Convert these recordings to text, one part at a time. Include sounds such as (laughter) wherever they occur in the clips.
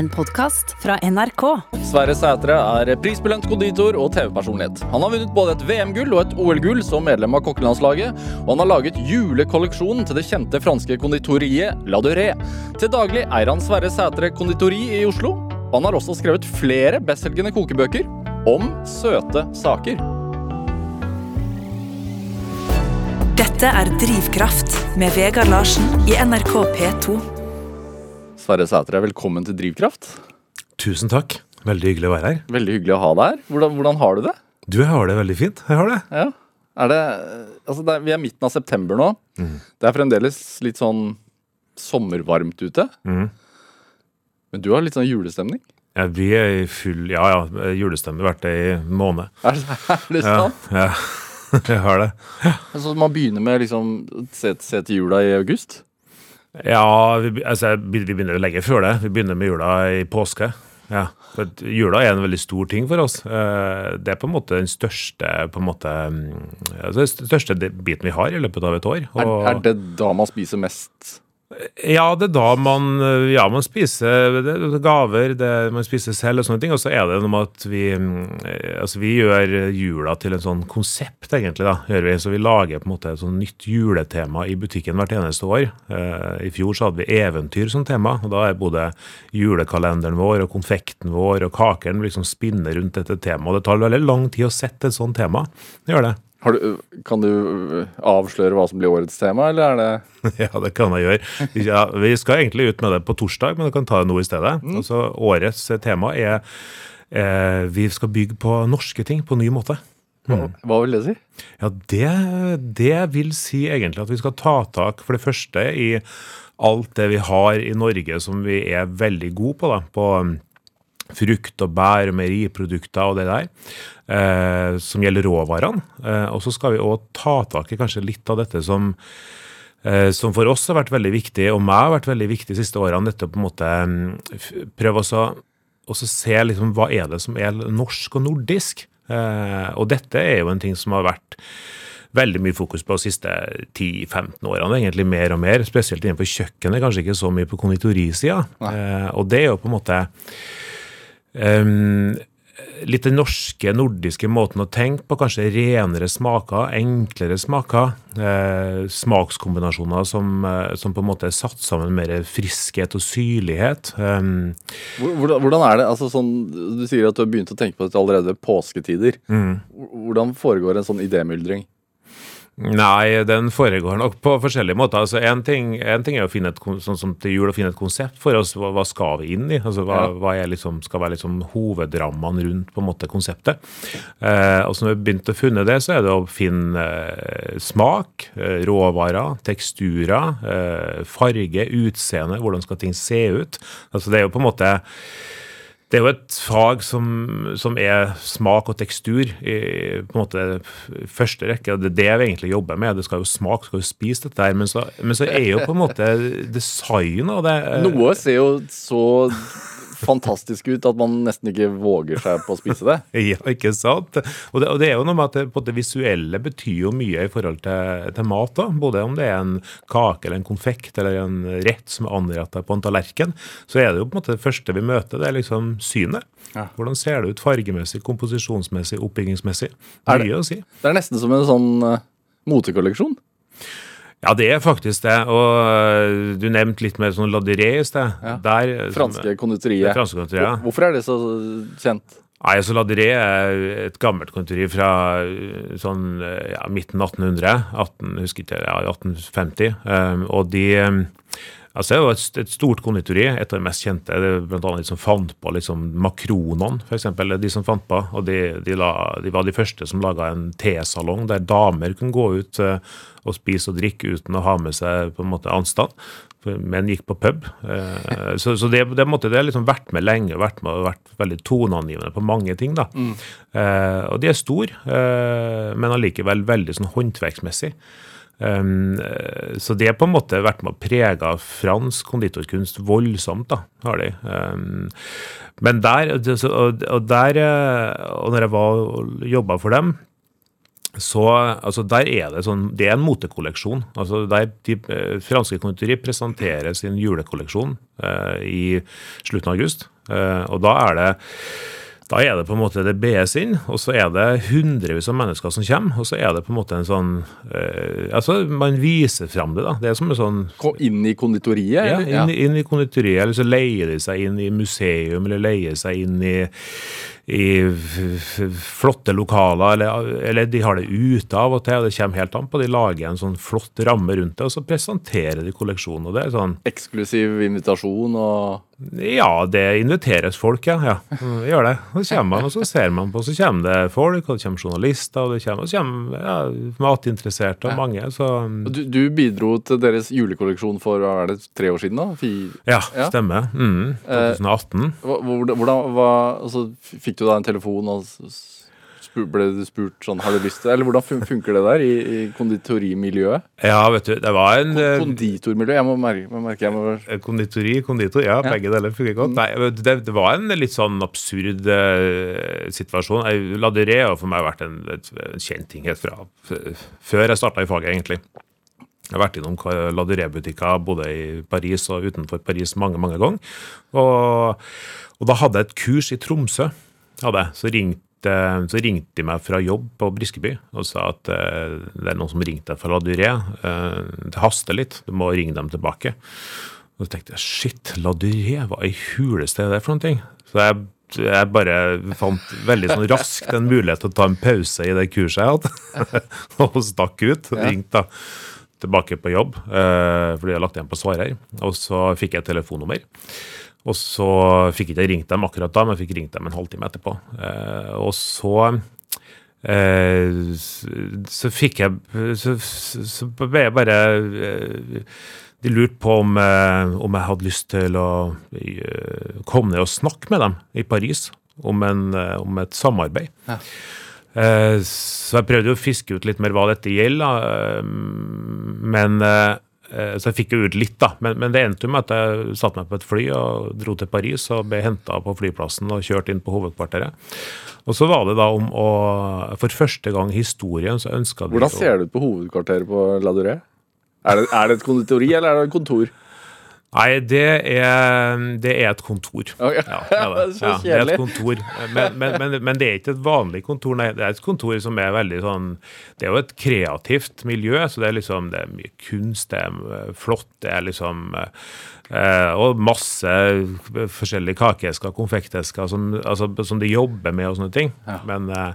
En podkast fra NRK. Sverre Sætre er prisbelønt konditor og TV-personlighet. Han har vunnet både et VM-gull og et OL-gull som medlem av kokkelandslaget, og han har laget julekolleksjonen til det kjente franske konditoriet La Durée. Til daglig eier han Sverre Sætre konditori i Oslo. Han har også skrevet flere bestselgende kokebøker om søte saker. Dette er Drivkraft med Vegard Larsen i NRK P2. Sverre Sætre, velkommen til Drivkraft. Tusen takk. Veldig hyggelig å være her. Veldig hyggelig å ha deg her. Hvordan, hvordan har du det? Du, jeg har det veldig fint. Jeg har det. Ja. Er det, altså det er, vi er midten av september nå. Det er fremdeles litt sånn sommervarmt ute. Mm. Men du har litt sånn julestemning. Jeg blir i full Ja, ja, julestemme vært det i en måned. Er det, er det Ja, sant? ja. (laughs) Jeg har det. Altså, man begynner med liksom se, se til jula i august? Ja, vi, altså, vi begynner jo lenge før det. Vi begynner med jula i påske. Ja, for Jula er en veldig stor ting for oss. Eh, Det er på en måte den største måte, mm, altså den største biten vi har i løpet av et år. Er, er det da man spiser mest? Ja, det er da man, ja, man spiser er gaver, det, man spiser selv og sånne ting. Og så er det noe med at vi, mm, eh, altså vi gjør jula til en sånn konsept, egentlig. da, gjør vi. Så vi lager på en måte et sånn nytt juletema i butikken hvert eneste år. Eh, I fjor så hadde vi eventyr som tema, og da er både julekalenderen vår og konfekten vår og kakene liksom spinner rundt dette temaet. Og det tar veldig lang tid å sette et sånt tema. Det gjør det. Har du, kan du øh, avsløre hva som blir årets tema, eller er det (laughs) Ja, det kan jeg gjøre. Ja, vi skal egentlig ut med det på torsdag, men du kan ta det nå i stedet. Altså, årets tema er eh, vi skal bygge på norske ting på ny måte. Hva, hva vil det si? Ja, det, det vil si egentlig at vi skal ta tak for det første i alt det vi har i Norge som vi er veldig gode på. da, på frukt og bær og meieriprodukter og det der, eh, som gjelder råvarene. Eh, og så skal vi òg ta tak i kanskje litt av dette som eh, som for oss har vært veldig viktig, og meg har vært veldig viktig de siste årene. Dette på en måte mm, prøve å se liksom, hva er det som er norsk og nordisk. Eh, og dette er jo en ting som har vært veldig mye fokus på de siste 10-15 årene, egentlig mer og mer. Spesielt innenfor kjøkkenet, kanskje ikke så mye på konditorisida. Eh, og det er jo på en måte Ehm, litt den norske, nordiske måten å tenke på. Kanskje renere smaker, enklere smaker. Eh, smakskombinasjoner som, eh, som på en måte er satt sammen med mer friskhet og syrlighet. Um, Hvordan, hvordan er det? Altså, sånn, du sier at du har begynt å tenke på dette allerede ved påsketider. mm. Hvordan foregår en sånn idémyldring? Nei, den foregår nok på forskjellige måter. Altså, en, ting, en ting er å finne et, sånn som til jul å finne et konsept for oss. Hva, hva skal vi inn i? Altså, hva, Ja. hva liksom, skal være liksom hovedrammene rundt på en måte konseptet? Eh, og så når vi begynte å finne det, så er det å finne eh, smak, eh, råvarer, teksturer, eh, farge, utseende, hvordan skal ting se ut? Altså, det er jo på en måte det er jo et fag som, som er smak og tekstur i på en måte første rekke. og Det er det vi egentlig jobber med. Det skal jo smake, skal jo spise dette her. Men så, men så er jo på en måte design av det Noe ser jo så fantastisk ut at man nesten ikke våger seg på å spise det. (laughs) Ja, ikke sant? Og det, og det er jo noe med at det, på det visuelle betyr jo mye i forhold til, til mat. da. Både om det er en kake eller en konfekt eller en rett som er anrettet på en tallerken, så er det jo på en måte det første vi møter, det er liksom synet. Ja. Hvordan ser det ut fargemessig, komposisjonsmessig, oppbyggingsmessig? Det- Mye å si. Det er nesten som en sånn uh, motekolleksjon. Ja, det er faktisk det. Og øh, du nevnte litt mer sånn laduré i sted. Ja. Der, Franske Det konditoriet. franske konditoriet. Hvor- Hvorfor er det så kjent? Nei, altså Laduré er et gammelt konditori fra øh, sånn ja, midten 1800, 18, husker ikke, ja, 1850. Um, og de Altså, det var et, et stort konditori, et av de mest kjente. Det er blant annet de som fant på liksom makronene, eksempel. De som fant på, og de, de, la, de var de første som laga en tesalong der damer kunne gå ut uh, og spise og drikke uten å ha med seg på en måte anstand. Menn gikk på pub. Uh, så så det, det, måtte, det har liksom vært med lenge og vært, med, vært veldig toneangivende på mange ting. da. Eh, og de er store, men allikevel veldig sånn håndverksmessig. Um, så det har på en måte vært med å prege fransk konditorkunst voldsomt, da, har de. Um, men der, og der, eh, og når jeg var og jobba for dem, så altså der er det sånn, det er en motekolleksjon. altså der de, eh, Franske konditori presenterer sin julekolleksjon uh, i slutten av august. uh, og da er det da er det på en måte det bes inn, og så er det hundrevis av mennesker som kommer. Og så er det på en måte en sånn eh, Altså, man viser fram det, da. Det er som en sånn inn i konditoriet? ja, eller? ja. inn i konditoriet, eller så leier de seg inn i museum, eller leier seg inn i, i flotte lokaler, eller, eller de har det ute av og til, og det kommer helt an på. De lager en sånn flott ramme rundt det, og så presenterer de kolleksjonen. og det er sånn Eksklusiv invitasjon og ja, det inviteres folk, ja. ja. Gjør det. Og så kommer man, og så ser man på, så kommer det folk, og det kommer journalister, og det kommer, og kommer ja, matinteresserte og mange. Så du, du bidro til deres julekolleksjon for hva er det, tre år siden? da? Fi- ja, Ja. stemmer. Mm, 2018. Eh, Hvordan, hva, altså, Fikk du da en telefon og spur, ble du spurt sånn Har du lyst til Eller hvordan fun- funker det der i, i konditorimiljøet? Ja, vet du, det var en eh, Konditormiljø? Jeg må merke, merke jeg må, Konditori, konditor, ja, Ja. begge deler funker godt. Nei, det, det var en litt sånn absurd uh, situasjon. Jeg- har for meg vært en, en kjent ting helt fra før jeg starta i faget, egentlig. Jeg har vært innom Laduré-butikker både i Paris og utenfor Paris mange mange ganger. Og, og da hadde jeg et kurs i Tromsø. Hadde. Så, ringte, så ringte de meg fra jobb på Briskeby og sa at eh, det er noen som ringte deg fra Laduré. Eh, det haster litt, du må ringe dem tilbake. Og så tenkte jeg shit, Laduré, hva i huleste er det for noen ting? Så jeg, jeg bare fant veldig sånn raskt en mulighet til å ta en pause i det kurset jeg hadde, (laughs) og stakk ut. og Ringte da tilbake på jobb, eh, fordi jeg har lagt igjen på svarer. Og så fikk jeg et telefonnummer. Og så fikk ikke jeg ringt dem akkurat da, men jeg fikk ringt dem en halvtime etterpå. Eh, og så eh, så fikk jeg Så, så, ble jeg bare eh, De lurte på om, om jeg hadde lyst til å komme ned og snakke med dem i Paris om, en, om et samarbeid. Ja. Eh, Så jeg prøvde å fiske ut litt mer hva dette gjelder, men Så jeg fikk jo ut litt, da. Men, men det endte jo med at jeg satte meg på et fly og dro til Paris og ble henta på flyplassen og kjørt inn på hovedkvarteret. Og så var det da om å For første gang i historien så ønska de hvordan ser det ut på hovedkvarteret på Laduré? Er det, er det et konditori, eller er det et kontor? Nei, det er, det er et kontor. Okay. Ja, det er (laughs) det. Ja, det er et kontor. Men, men, men, men det er ikke et vanlig kontor, nei. Det er et kontor som er veldig sånn Det er jo et kreativt miljø, så det er liksom Det er mye kunst, det er eh, flott, det er liksom eh, Og masse forskjellige kakeesker, konfektesker som, altså, som de jobber med og sånne ting. Men, eh,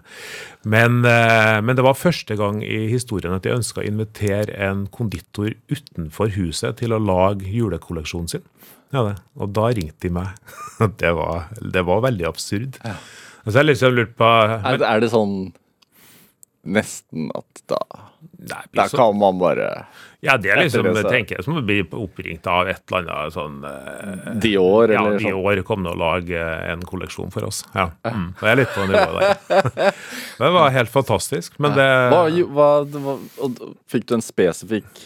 men, eh, men det var første gang i historien at de ønska å invitere en konditor utenfor huset til å lage julekolleksjonen sin. Ja, det. Og da ringte de meg. (laughs) Det var, det var veldig absurd. Ja. så jeg liksom lurt på det- er det sånn nesten at da Nei, Da kan man bare Ja, det er liksom, det, tenker jeg, som å bli oppringt av et eller annet sånn eh, Dior, Ja, eller sånn. år kom nå å lage en kolleksjon for oss. Ja. Mm. Jeg er litt på nivået der. (laughs) Det var helt fantastisk. Men det Hva, hva, hva, og, fikk du en spesifikk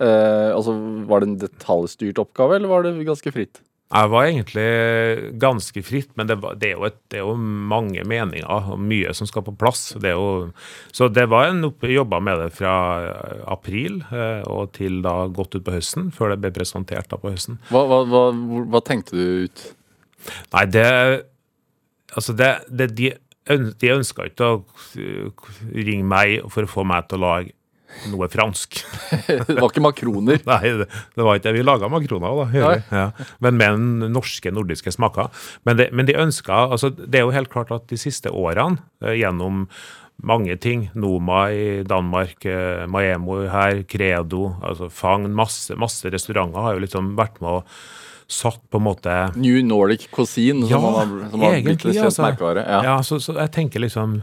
eh, Altså, Var det en detaljstyrt oppgave, eller var det ganske fritt? Jeg var egentlig ganske fritt, men det, var, det, er et, det er jo mange meninger og mye som skal på plass. Det jo, så det var en jobba med det fra eh, april eh, og til da godt utpå høsten, før det ble presentert da på høsten. Hva, hva, hva, hva tenkte du ut? Nei, det Altså, det, det de, de ønska ikke å eh, ringe meg for å få meg til å lage noe fransk. (laughs) Det var ikke makroner. (laughs) Nei, det, det var ikke det. Vi laga makroner da. Ja. Men med den norske, nordiske smaker. Men, det, men de ønska altså, Det er jo helt klart at de siste årene, eh, gjennom mange ting, Noma i Danmark, eh, Maemo her, Credo, altså Fagn, masse, masse restauranter har jo liksom vært med og satt på en måte New Nordic Cuisine, Ja, som har, som har blitt litt altså. merkevare. Ja. Ja, så, så jeg tenker liksom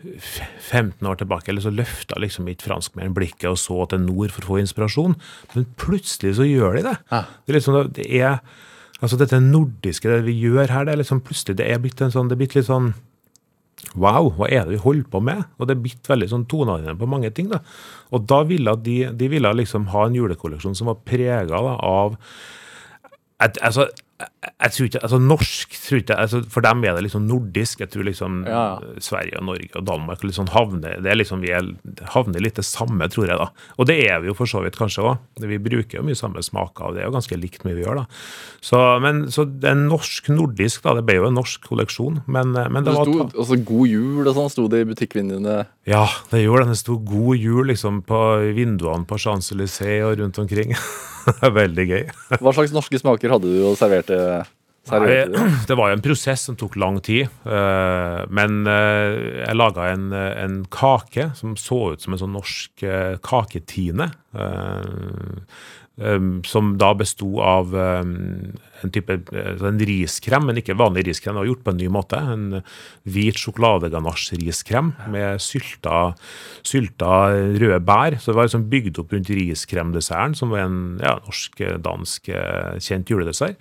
15 år tilbake, eller så løfta liksom ikke franskmennene blikket og så til nord for å få inspirasjon, men plutselig så gjør de det. Ja. Det er liksom, det er, altså dette nordiske, det vi gjør her, det er liksom plutselig, det er blitt en sånn, det er blitt litt sånn, wow, hva er det vi holder på med? Og det er blitt veldig sånn toneangivende på mange ting da. Og da ville de, de ville liksom ha en julekolleksjon som var preget av at, altså, Jeg tror ikke, altså Norsk tror ikke, altså For dem er det liksom nordisk. Jeg tror liksom Ja. Sverige og Norge og Danmark liksom havner det er liksom vi er, havner litt det samme, tror jeg. da. Og det er vi jo for så vidt kanskje òg. Vi bruker jo mye samme smaker, og det er jo ganske likt mye vi gjør. da. Så, men, så det er norsk-nordisk, da. Det ble jo en norsk kolleksjon, men, men det Det var Og så 'God jul' og sånn sto det i butikkvinduene. Ja, det gjorde det. Det sto 'God jul' liksom på vinduene på Champs-Élysées og rundt omkring. (laughs) Veldig gøy. Hva slags norske smaker hadde du og serverte? Nei, det var jo en prosess som tok lang tid. eh, men eh, jeg laga en, eh, en kake som så ut som en sånn norsk kaketine. som da besto av en type eh, en riskrem, men ikke vanlig riskrem. Det var gjort på en ny måte. En hvit sjokoladeganasje-riskrem med sylta, sylta røde bær. Så det var liksom bygd opp rundt riskremdesserten, som var en ja, norsk-dansk eh, kjent juledessert.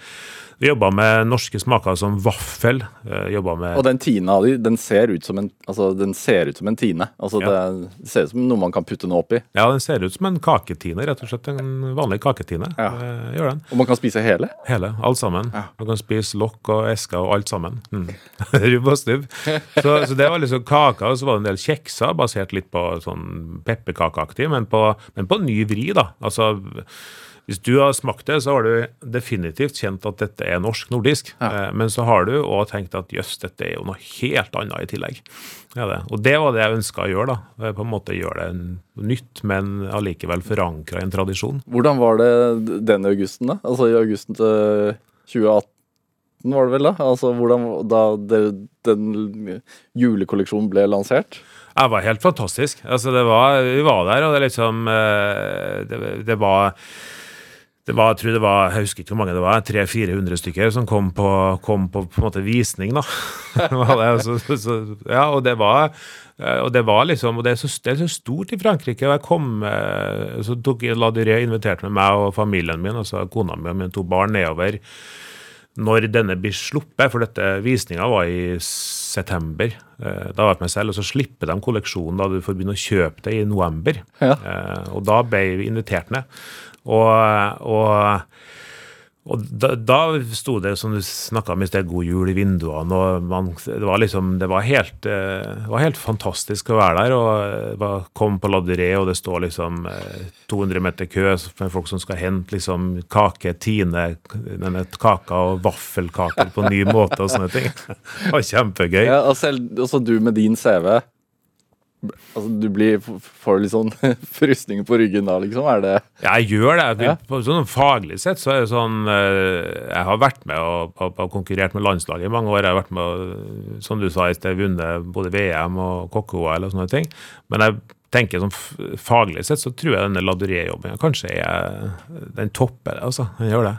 Vi jobba med norske smaker som vaffel. eh, med Og den tina di, den ser ut som en, altså, den ser ut som en tine. Altså, Ja. det, ser ut som noe man kan putte noe oppi. Ja, den ser ut som en kaketine, rett og slett. En vanlig kaketine. Ja. Eh, Gjør den. Og man kan spise hele. Hele. Alt sammen. Ja. Du kan spise lokk og esker og alt sammen. Mm. (laughs) Rubb og stubb. Så, så det var liksom kaka, og så var det en del kjekser, basert litt på sånn pepperkakeaktig, men, men på ny vri, da. Altså hvis du har smakt det, så har du definitivt kjent at dette er norsk-nordisk. Ja. Men så har du òg tenkt at jøss, dette er jo noe helt annet i tillegg. Ja, det. Og det var det jeg ønska å gjøre. da. Eh, På en måte Gjøre det nytt, men allikevel forankra i en tradisjon. Hvordan var det den augusten, da? Altså i augusten til 2018 var det vel da? Altså hvordan da det, den julekolleksjonen ble lansert? Det var helt fantastisk. Altså, det var, vi var der, og det liksom eh, Det, det var det var, jeg tror det var, jeg husker ikke hvor mange det var, 300-400 stykker som kom på, kom på, på en måte visning, da. (laughs) Så, så, ja, og det var eh, og det var liksom, og det er så, det er så stort i Frankrike. og jeg kom, eh, Så tok La Duré inviterte med meg og familien min, altså kona mi og mine to barn, nedover når denne blir sluppet, for dette visninga var i september. Eh, Da var jeg meg selv, og så slipper de kolleksjonen da du får begynne å kjøpe det i november. Ja. Og da ble vi invitert ned. Og, og, og da, da sto det, som du snakka om i sted, 'God jul' i vinduene. og man, Det var liksom, det var helt, eh, det var helt fantastisk å være der. og jeg var, Kom på La og det står liksom eh, 200 meter kø med folk som skal hente liksom kake, tine denne kaka og vaffelkaker på ny måte og sånne ting. (laughs) Det var kjempegøy. Ja, og selv også du med din CV. Altså, du blir, får litt sånn (laughs) frysninger på ryggen da, liksom? Er det Ja, jeg gjør det. Ja. på, sånn Faglig sett så er det sånn eh, Jeg har vært med og, og, og konkurrert med landslaget i mange år. Jeg har vært med og, som du sa i sted, vunnet både VM og kokke-OL og sånne ting. Men jeg tenker sånn faglig sett så tror jeg denne Ladurie-jobbinga kanskje er Den topper det, altså. Den gjør det.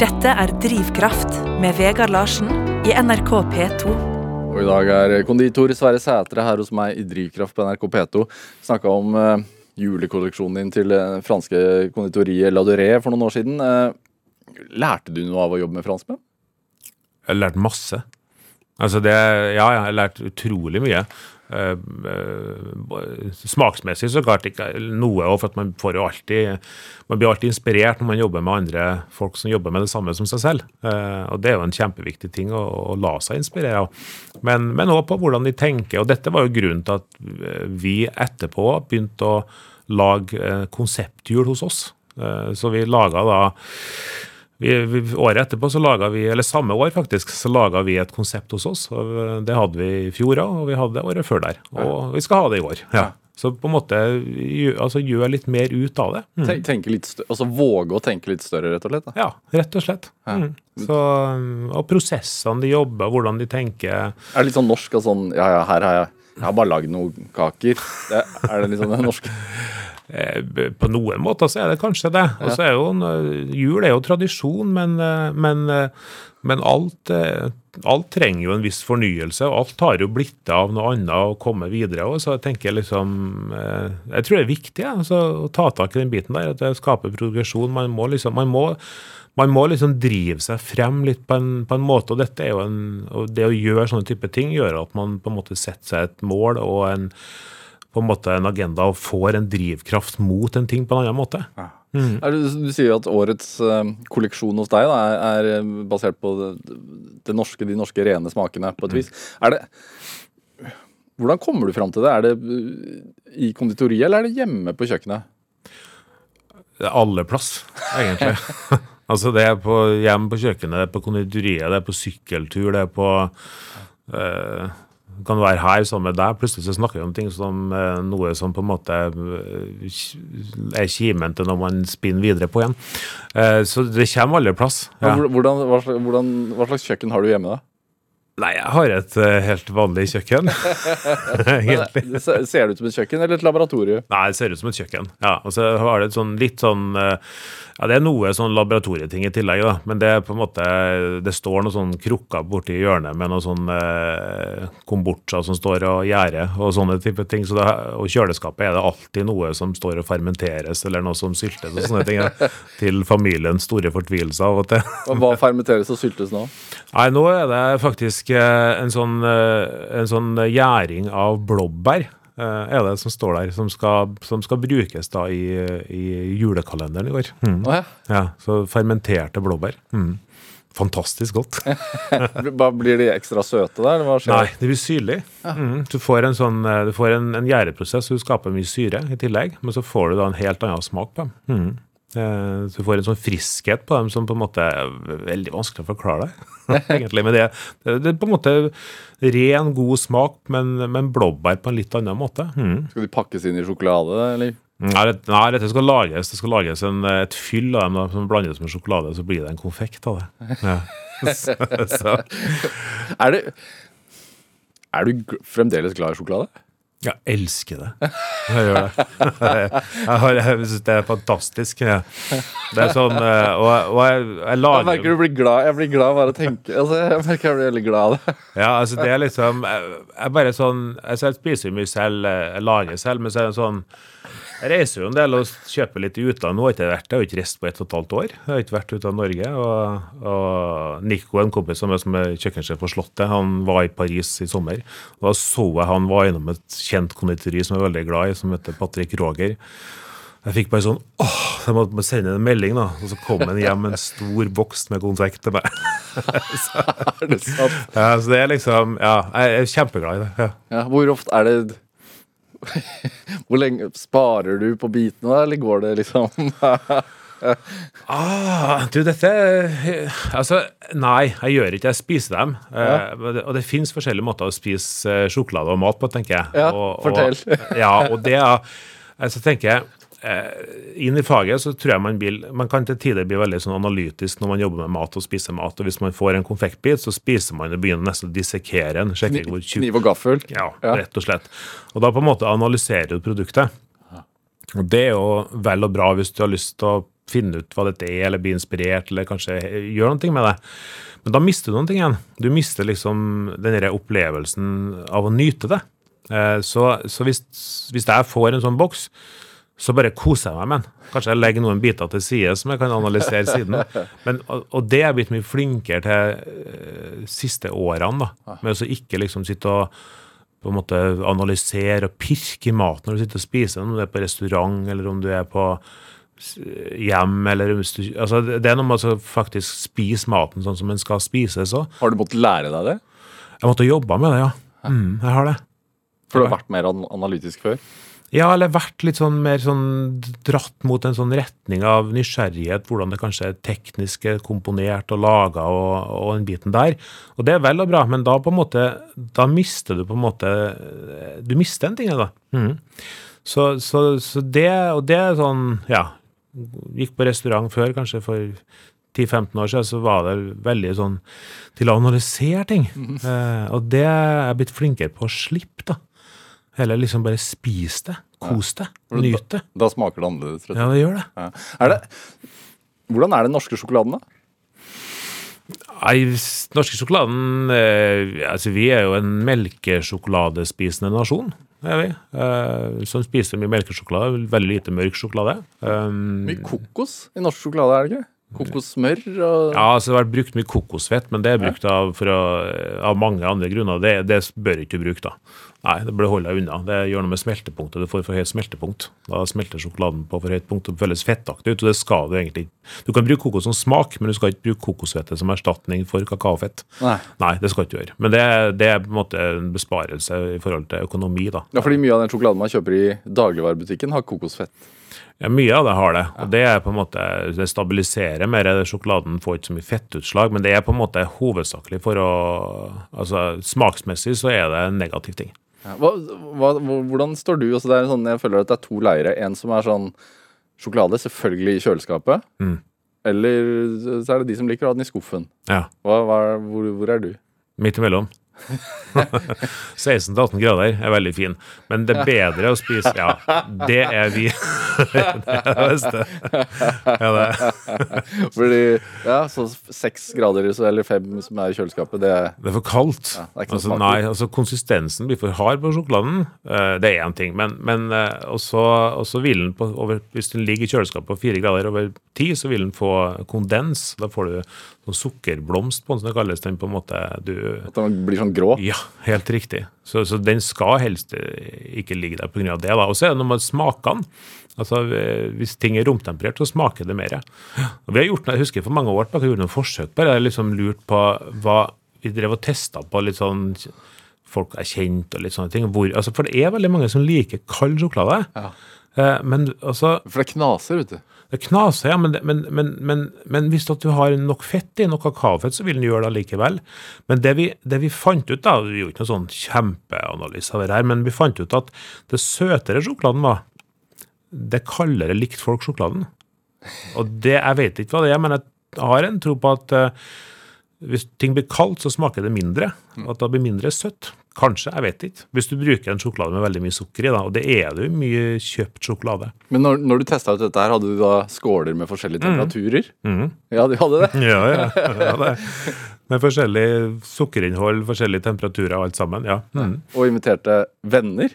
Dette er Drivkraft med Vegard Larsen i NRK P2. Og i dag er konditor Sverre Sætre her hos meg i Drivkraft på NRK P2. Snakka om eh, julekolleksjonen din til det franske konditoriet La Durée for noen år siden. Eh, lærte du noe av å jobbe med franskmenn? Jeg har lært masse. Altså det, ja, jeg har lært utrolig mye. Eh, eh, smaksmessig så klart ikke noe, for at man får jo alltid Man blir alltid inspirert når man jobber med andre folk som jobber med det samme som seg selv. Eh, og det er jo en kjempeviktig ting å, å la seg inspirere av. Men, men også på hvordan de tenker. Og dette var jo grunnen til at vi etterpå begynte å lage konsepthjul hos oss. Så vi laga da vi, vi, året etterpå, så vi, eller samme år faktisk, så laga vi et konsept hos oss. og Det hadde vi i fjor òg, og vi hadde det året før der. Og vi skal ha det i år. Ja. Så på en måte altså, gjør litt mer ut av det. Mm. Ten- Tenke litt større, altså Våge å tenke litt større, rett og slett? Da. Ja, rett og slett. Mm. Så, og prosessene de jobber, hvordan de tenker. Er det litt sånn norsk og sånn Ja, ja, her har jeg jeg har bare lagd noen kaker. Det, er det liksom det norske? Eh, På noen måter så er det kanskje det. Og så er jo eh, Jul er jo tradisjon, men, eh, men, men alt, alt trenger jo en viss fornyelse. og Alt har jo blitt av noe annet og komme videre. Og så jeg tenker liksom Jeg tror det er viktig ja, altså, å ta tak i den biten der. At det skaper progresjon. Man må liksom man må, man må liksom drive seg frem litt på en, på en måte, og dette er jo en, og det å gjøre sånne type ting gjør at man på en måte setter seg et mål og en på en måte en agenda og får en drivkraft mot en ting på en annen måte. Er det, du sier jo at årets eh, kolleksjon hos deg da, er, er basert på det, det norske, de norske rene smakene, på et vis. Er det Hvordan kommer du fram til det? Er det eh, i konditoriet, eller er det hjemme på kjøkkenet? Det er alle plass, egentlig. (laughs) altså det er på hjem på kjøkkenet, det er på konditoriet, det er på sykkeltur, det er på eh, kan være her sammen med deg. Plutselig så snakker vi om ting som eh, noe som på en måte eh, er kimen til når man spinner videre på igjen. Eh, så det kommer alle plass. Ja. Hvordan, hva, slags, hvordan, hva slags kjøkken har du hjemme, da? Nei, jeg har et helt vanlig kjøkken. (laughs) (laughs) Egentlig. Det Ser det ut som et kjøkken eller et laboratorium? Nei, det ser ut som et kjøkken. Ja, og så har det et sånn litt sånn Ja, det er noe sånn laboratorieting i tillegg, da. Men det er på en måte Det står noen sånn krukker borti hjørnet med noe sånn eh, kombucha som står og gjærer og sånne type ting. Så det, og kjøleskapet er det alltid noe som står og fermenteres, eller noe som syltes og sånne ting. Ja. (laughs) Til familiens store fortvilelse av og til. Og Hva fermenteres og syltes nå? Nei, nå er det faktisk eh, en sånn, eh, en sånn gjæring av blåbær. Eh, Er det som står der, som skal, som skal brukes da i, i julekalenderen i år. Mm. Oh, ja. Ja, så fermenterte blåbær. Mm. Fantastisk godt. (laughs) (laughs) Blir de ekstra søte der? Nei, det blir syrlig. Mm. Du får en sånn, eh, du får en, en gjæreprosess, så du skaper mye syre i tillegg, men så får du da en helt annen smak på dem. Mm. Eh, Så du får en sånn friskhet på dem som på en måte er veldig vanskelig å forklare deg. (laughs) egentlig. Men det, det, er på en måte ren, god smak, men, men blåbær på en litt annen måte. Mm. Skal de pakkes inn i sjokolade, eller? Nei, det, nei, dette skal lages. Det skal lages en, et fyll av dem som blandes med sjokolade, så blir det en konfekt av det. Ja. (laughs) så, så, (laughs) Er du, Er du fremdeles glad i sjokolade? Jeg elsker det. Jeg gjør det. (laughs) Jeg, jeg synes det er fantastisk. Det er sånn eh, Og, og jeg, jeg Jeg merker du blir glad Jeg blir glad bare av å tenke. Altså, jeg merker jeg blir veldig glad av det. (laughs) Ja, altså det er liksom Jeg, jeg bare sånn altså Jeg spiser mye selv, eh, jeg lager selv, men så er det sånn Jeg reiser jo en del og kjøper litt i utlandet. Nå har ikke vært Jeg har ikke reist på et og et halvt år. Jeg har ikke vært ute av Norge. Og, og Nico, en kompis som er, som er kjøkkensjef på Slottet, han var i Paris i sommer. Da så jeg han var innom et kjent konditori som jeg er veldig glad i, som heter Patrick Roger. Jeg fikk bare sånn åh, jeg måtte sende en melding, da. Og så kom han hjem med en stor boks med konfekt til meg. (laughs) Er det sant? Ja, så det er liksom Ja, jeg er kjempeglad i det. ja. Ja, hvor ofte er det Hvor lenge sparer du på bitene, da, eller går det liksom (laughs) Ah, du, dette Altså, nei, jeg gjør ikke Jeg spiser dem. Eh, men og det fins forskjellige måter å spise eh, sjokolade og mat på, tenker jeg. Ja, og, fortell. Og, ja, og det altså, tenker jeg eh, Inn i faget så tror jeg man vil Man kan til tider bli veldig sånn analytisk når man jobber med mat og spiser mat. Og hvis man får en konfektbit, så spiser man og begynner nesten å dissekere den. Sjekke hvor tjukk Kniv og gaffel? Ja, rett og slett. Og da på en måte analyserer du produktet. Og det er jo vel og bra hvis du har lyst til å finne ut hva dette er, eller bli inspirert, eller kanskje gjøre noe med det. Men da mister du noe igjen. Du mister liksom den opplevelsen av å nyte det. Eh, Så, så hvis, hvis jeg får en sånn boks, så bare koser jeg meg med den. Kanskje jeg legger noen biter til side som jeg kan analysere siden. Men, og, og det er jeg blitt mye flinkere til uh, siste årene, da. Med å ikke liksom sitte og på en måte analysere og pirke i maten når du sitter og spiser, om du er på restaurant eller om du er på hjem. eller altså Det det er noe med å faktisk spise maten sånn som den skal spises òg. Har du måttet lære deg det? Jeg måtte jobbe med det, ja. Mm, jeg har det. For du har vært mer analytisk før? Ja, eller vært litt sånn mer sånn dratt mot en sånn retning av nysgjerrighet, hvordan det kanskje er teknisk er komponert og laga og, og den biten der. Og det er vel og bra, men da på en måte, da mister du på en måte Du mister en ting, da. Mm. Så, så, så det, og det er sånn, ja Gikk på restaurant før, kanskje for 10-15 år siden, så var det veldig sånn til å analysere ting. eh, og det er jeg blitt flinkere på å slippe, da. Heller liksom bare spis det. Kos det. Nyt det. Da smaker det annerledes. rett Ja, det gjør det. Ja. Er det hvordan er den norske sjokoladen, da? Nei, norske sjokoladen eh, altså Vi er jo en melkesjokoladespisende nasjon. Er vi. Eh, som spiser mye melkesjokolade. Veldig lite mørk sjokolade. Um, Mye kokos i norsk sjokolade, er det ikke? Kokossmør og Ja, altså Det har vært brukt mye kokosfett, men det er brukt av, for å, av mange andre grunner. Det, det bør ikke du bruke, da. Nei, det bør holde unna. Det gjør noe med smeltepunktet. Du får for høyt smeltepunkt. Da smelter sjokoladen på for høyt punkt og føles fettaktig ut, og det skal du egentlig ikke. Du kan bruke kokos som smak, men du skal ikke bruke kokosfettet som erstatning for kakaofett. Nei. Nei, det skal du ikke gjøre. Men det, det er på en måte en besparelse i forhold til økonomi, da. Ja, fordi mye av den sjokoladen man kjøper i dagligvarebutikken, har kokosfett. Ja, Mye av det har det. og Det er på en måte, det stabiliserer mer. Sjokoladen får ikke så mye fettutslag, men det er på en måte hovedsakelig for å altså Smaksmessig så er det en negativ ting. Ja. Hva, hva, hvordan står du? Altså, det er sånn, jeg føler at det er to leirer. En som er sånn sjokolade, selvfølgelig i kjøleskapet. Mm. Eller så er det de som liker å ha den i skuffen. Ja, Hva, hva, hvor, hvor er du? Midt imellom. (laughs) 16-18 grader er veldig fin, men det er bedre å spise Ja, det er vi. (laughs) det er det beste. Ja, det. (laughs) Fordi, ja, så seks grader eller fem som er i kjøleskapet, det er Det er for kaldt. Ja, er altså, nei, altså Konsistensen blir for hard på sjokoladen. eh, det er én ting. Men, men eh, også, også vil den på, over, hvis den ligger i kjøleskapet på fire grader over 10 så vil den få kondens. Da får du sånn sukkerblomst på den, som det kalles. Den på en måte du at den blir sånn grå. Ja, helt riktig. Så, så den skal helst eh, ikke ligge der pga. det. da. Og så er det noe med smakene. Altså, eh, Hvis ting er romtemperert, så smaker det mer. Og vi har gjort, jeg husker For mange år tilbake gjorde noen forsøk på det. Liksom lurt på hva Vi drev og testa på litt sånn folk er kjent og litt sånne ting. Hvor, altså, for det er veldig mange som liker kald sjokolade. Ja. Eh, men altså For det knaser, vet du. Det knaser, ja, men, men, men, men, hvis du har nok fett i, nok kakaofett, så vil den gjøre det likevel. Men det vi, det vi fant ut, da, vi gjorde ikke noen sånn kjempeanalyse av det her, men vi fant ut at det søtere sjokoladen var, det kaldere likte folk sjokoladen. Og det, jeg vet ikke hva det er, men jeg har en tro på at eh, hvis ting blir kaldt, så smaker det mindre. At det blir mindre søtt. Kanskje, jeg vet ikke. Hvis du bruker en sjokolade med veldig mye sukker i, da, og det er det jo mye kjøpt sjokolade. Men når, når du testa ut dette her, hadde du da skåler med forskjellige temperaturer? Mhm. Ja, de hadde det. (laughs) Ja, ja. ja det. (laughs) Med forskjellig sukkerinnhold, forskjellige temperaturer og alt sammen. ja. Mm. Og inviterte venner.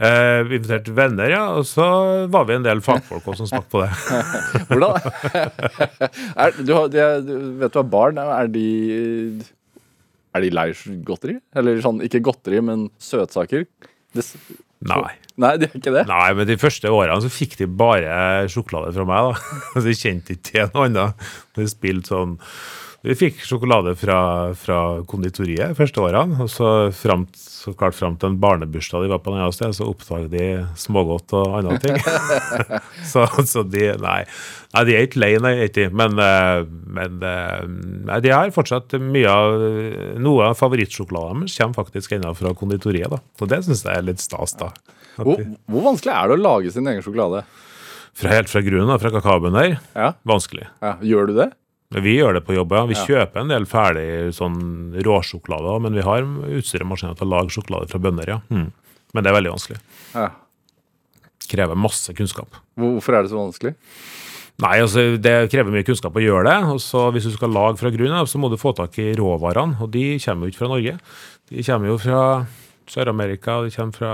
Eh, vi inviterte venner, ja, og så var vi en del fagfolk også som smakte på det. (laughs) Hvordan er, du, har, de, du vet du hva barn er? Er de Er de lei godteri? Eller sånn, ikke godteri, men søtsaker? Det, Nei. nei, de er ikke det? Nei, men de første årene så fikk de bare sjokolade fra meg, da. (laughs) Så de kjente ikke til noe annet. De spilte sånn Vi fikk sjokolade fra, fra konditoriet første årene, og så, fram, så klart fram til en barnebursdag de var på annet sted, så oppdaget de smågodt og andre ting. (laughs) (laughs) så, så de Nei. nei, de er ikke lei, nei, ikke. Men, eh, men eh, nei, de har fortsatt mye av Noe av favorittsjokoladen deres kommer faktisk ennå fra konditoriet, da. Og det syns jeg er litt stas, da. Hvor, de- hvor vanskelig er det å lage sin egen sjokolade? fra helt fra grunnen, fra kakaobønner. Ja, Vanskelig. ja. Gjør du det? Vi gjør det på jobb, ja. Vi Ja. kjøper en del ferdig sånn råsjokolade, men vi har utstyr og maskiner til å lage sjokolade fra bønder, ja. Mm. Men det er veldig vanskelig. Ja. Krever masse kunnskap. Hvorfor er det så vanskelig? Nei, altså det krever mye kunnskap å gjøre det. og så Hvis du skal lage fra grunnen, av, så må du få tak i råvarene, og de kommer jo ikke fra Norge. De kommer jo fra Sør-Amerika, de kommer fra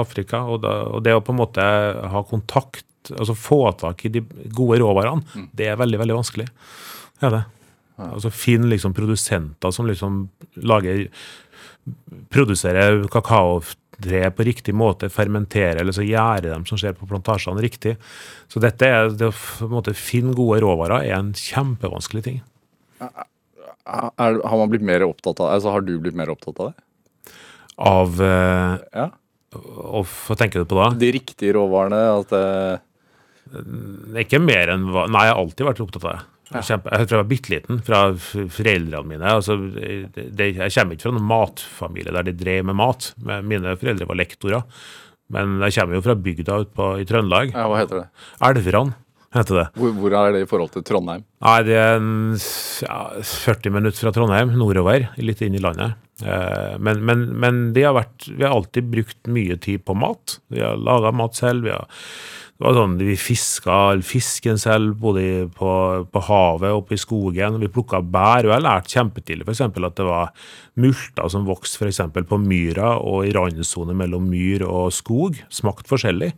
Afrika. Og, da, og det å på en måte ha kontakt, altså få tak i de gode råvarene, det er veldig, veldig vanskelig. Ja, det. Altså Finn liksom produsenter som liksom lager Produserer kakaotre på riktig måte, fermenterer eller så gjærer dem som skjer på plantasjene riktig. Så dette er, det å måte finne gode råvarer er en kjempevanskelig ting. Er, har man blitt mer opptatt av Altså, har du blitt mer opptatt av det? Av eh, Ja. og Hva tenker du på da? De riktige råvarene? At det, er ikke mer enn hva Nei, jeg har alltid vært opptatt av det. Jeg, kjempe, jeg tror jeg var bitte liten, fra foreldrene mine. Altså, det, jeg kommer ikke fra noen matfamilie der de drev med mat. Mine foreldre var lektorer. Men jeg kommer jo fra bygda utpå i Trøndelag. ja, hva heter det? Elveran heter det. Hvor, hvor er det i forhold til Trondheim? Nei, det er en, ja, 40 minutter fra Trondheim, nordover, litt inn i landet. Eh, Men, men, men har vært, vi har alltid brukt mye tid på mat. Vi har laga mat selv. Vi har, det var sånn, Vi fiska fisken selv, både på, på havet og oppe i skogen. Vi plukka bær. Og jeg lærte kjempetidlig f.eks. at det var multer som vokste f.eks. på myra og i randsone mellom myr og skog. Smakt forskjellig.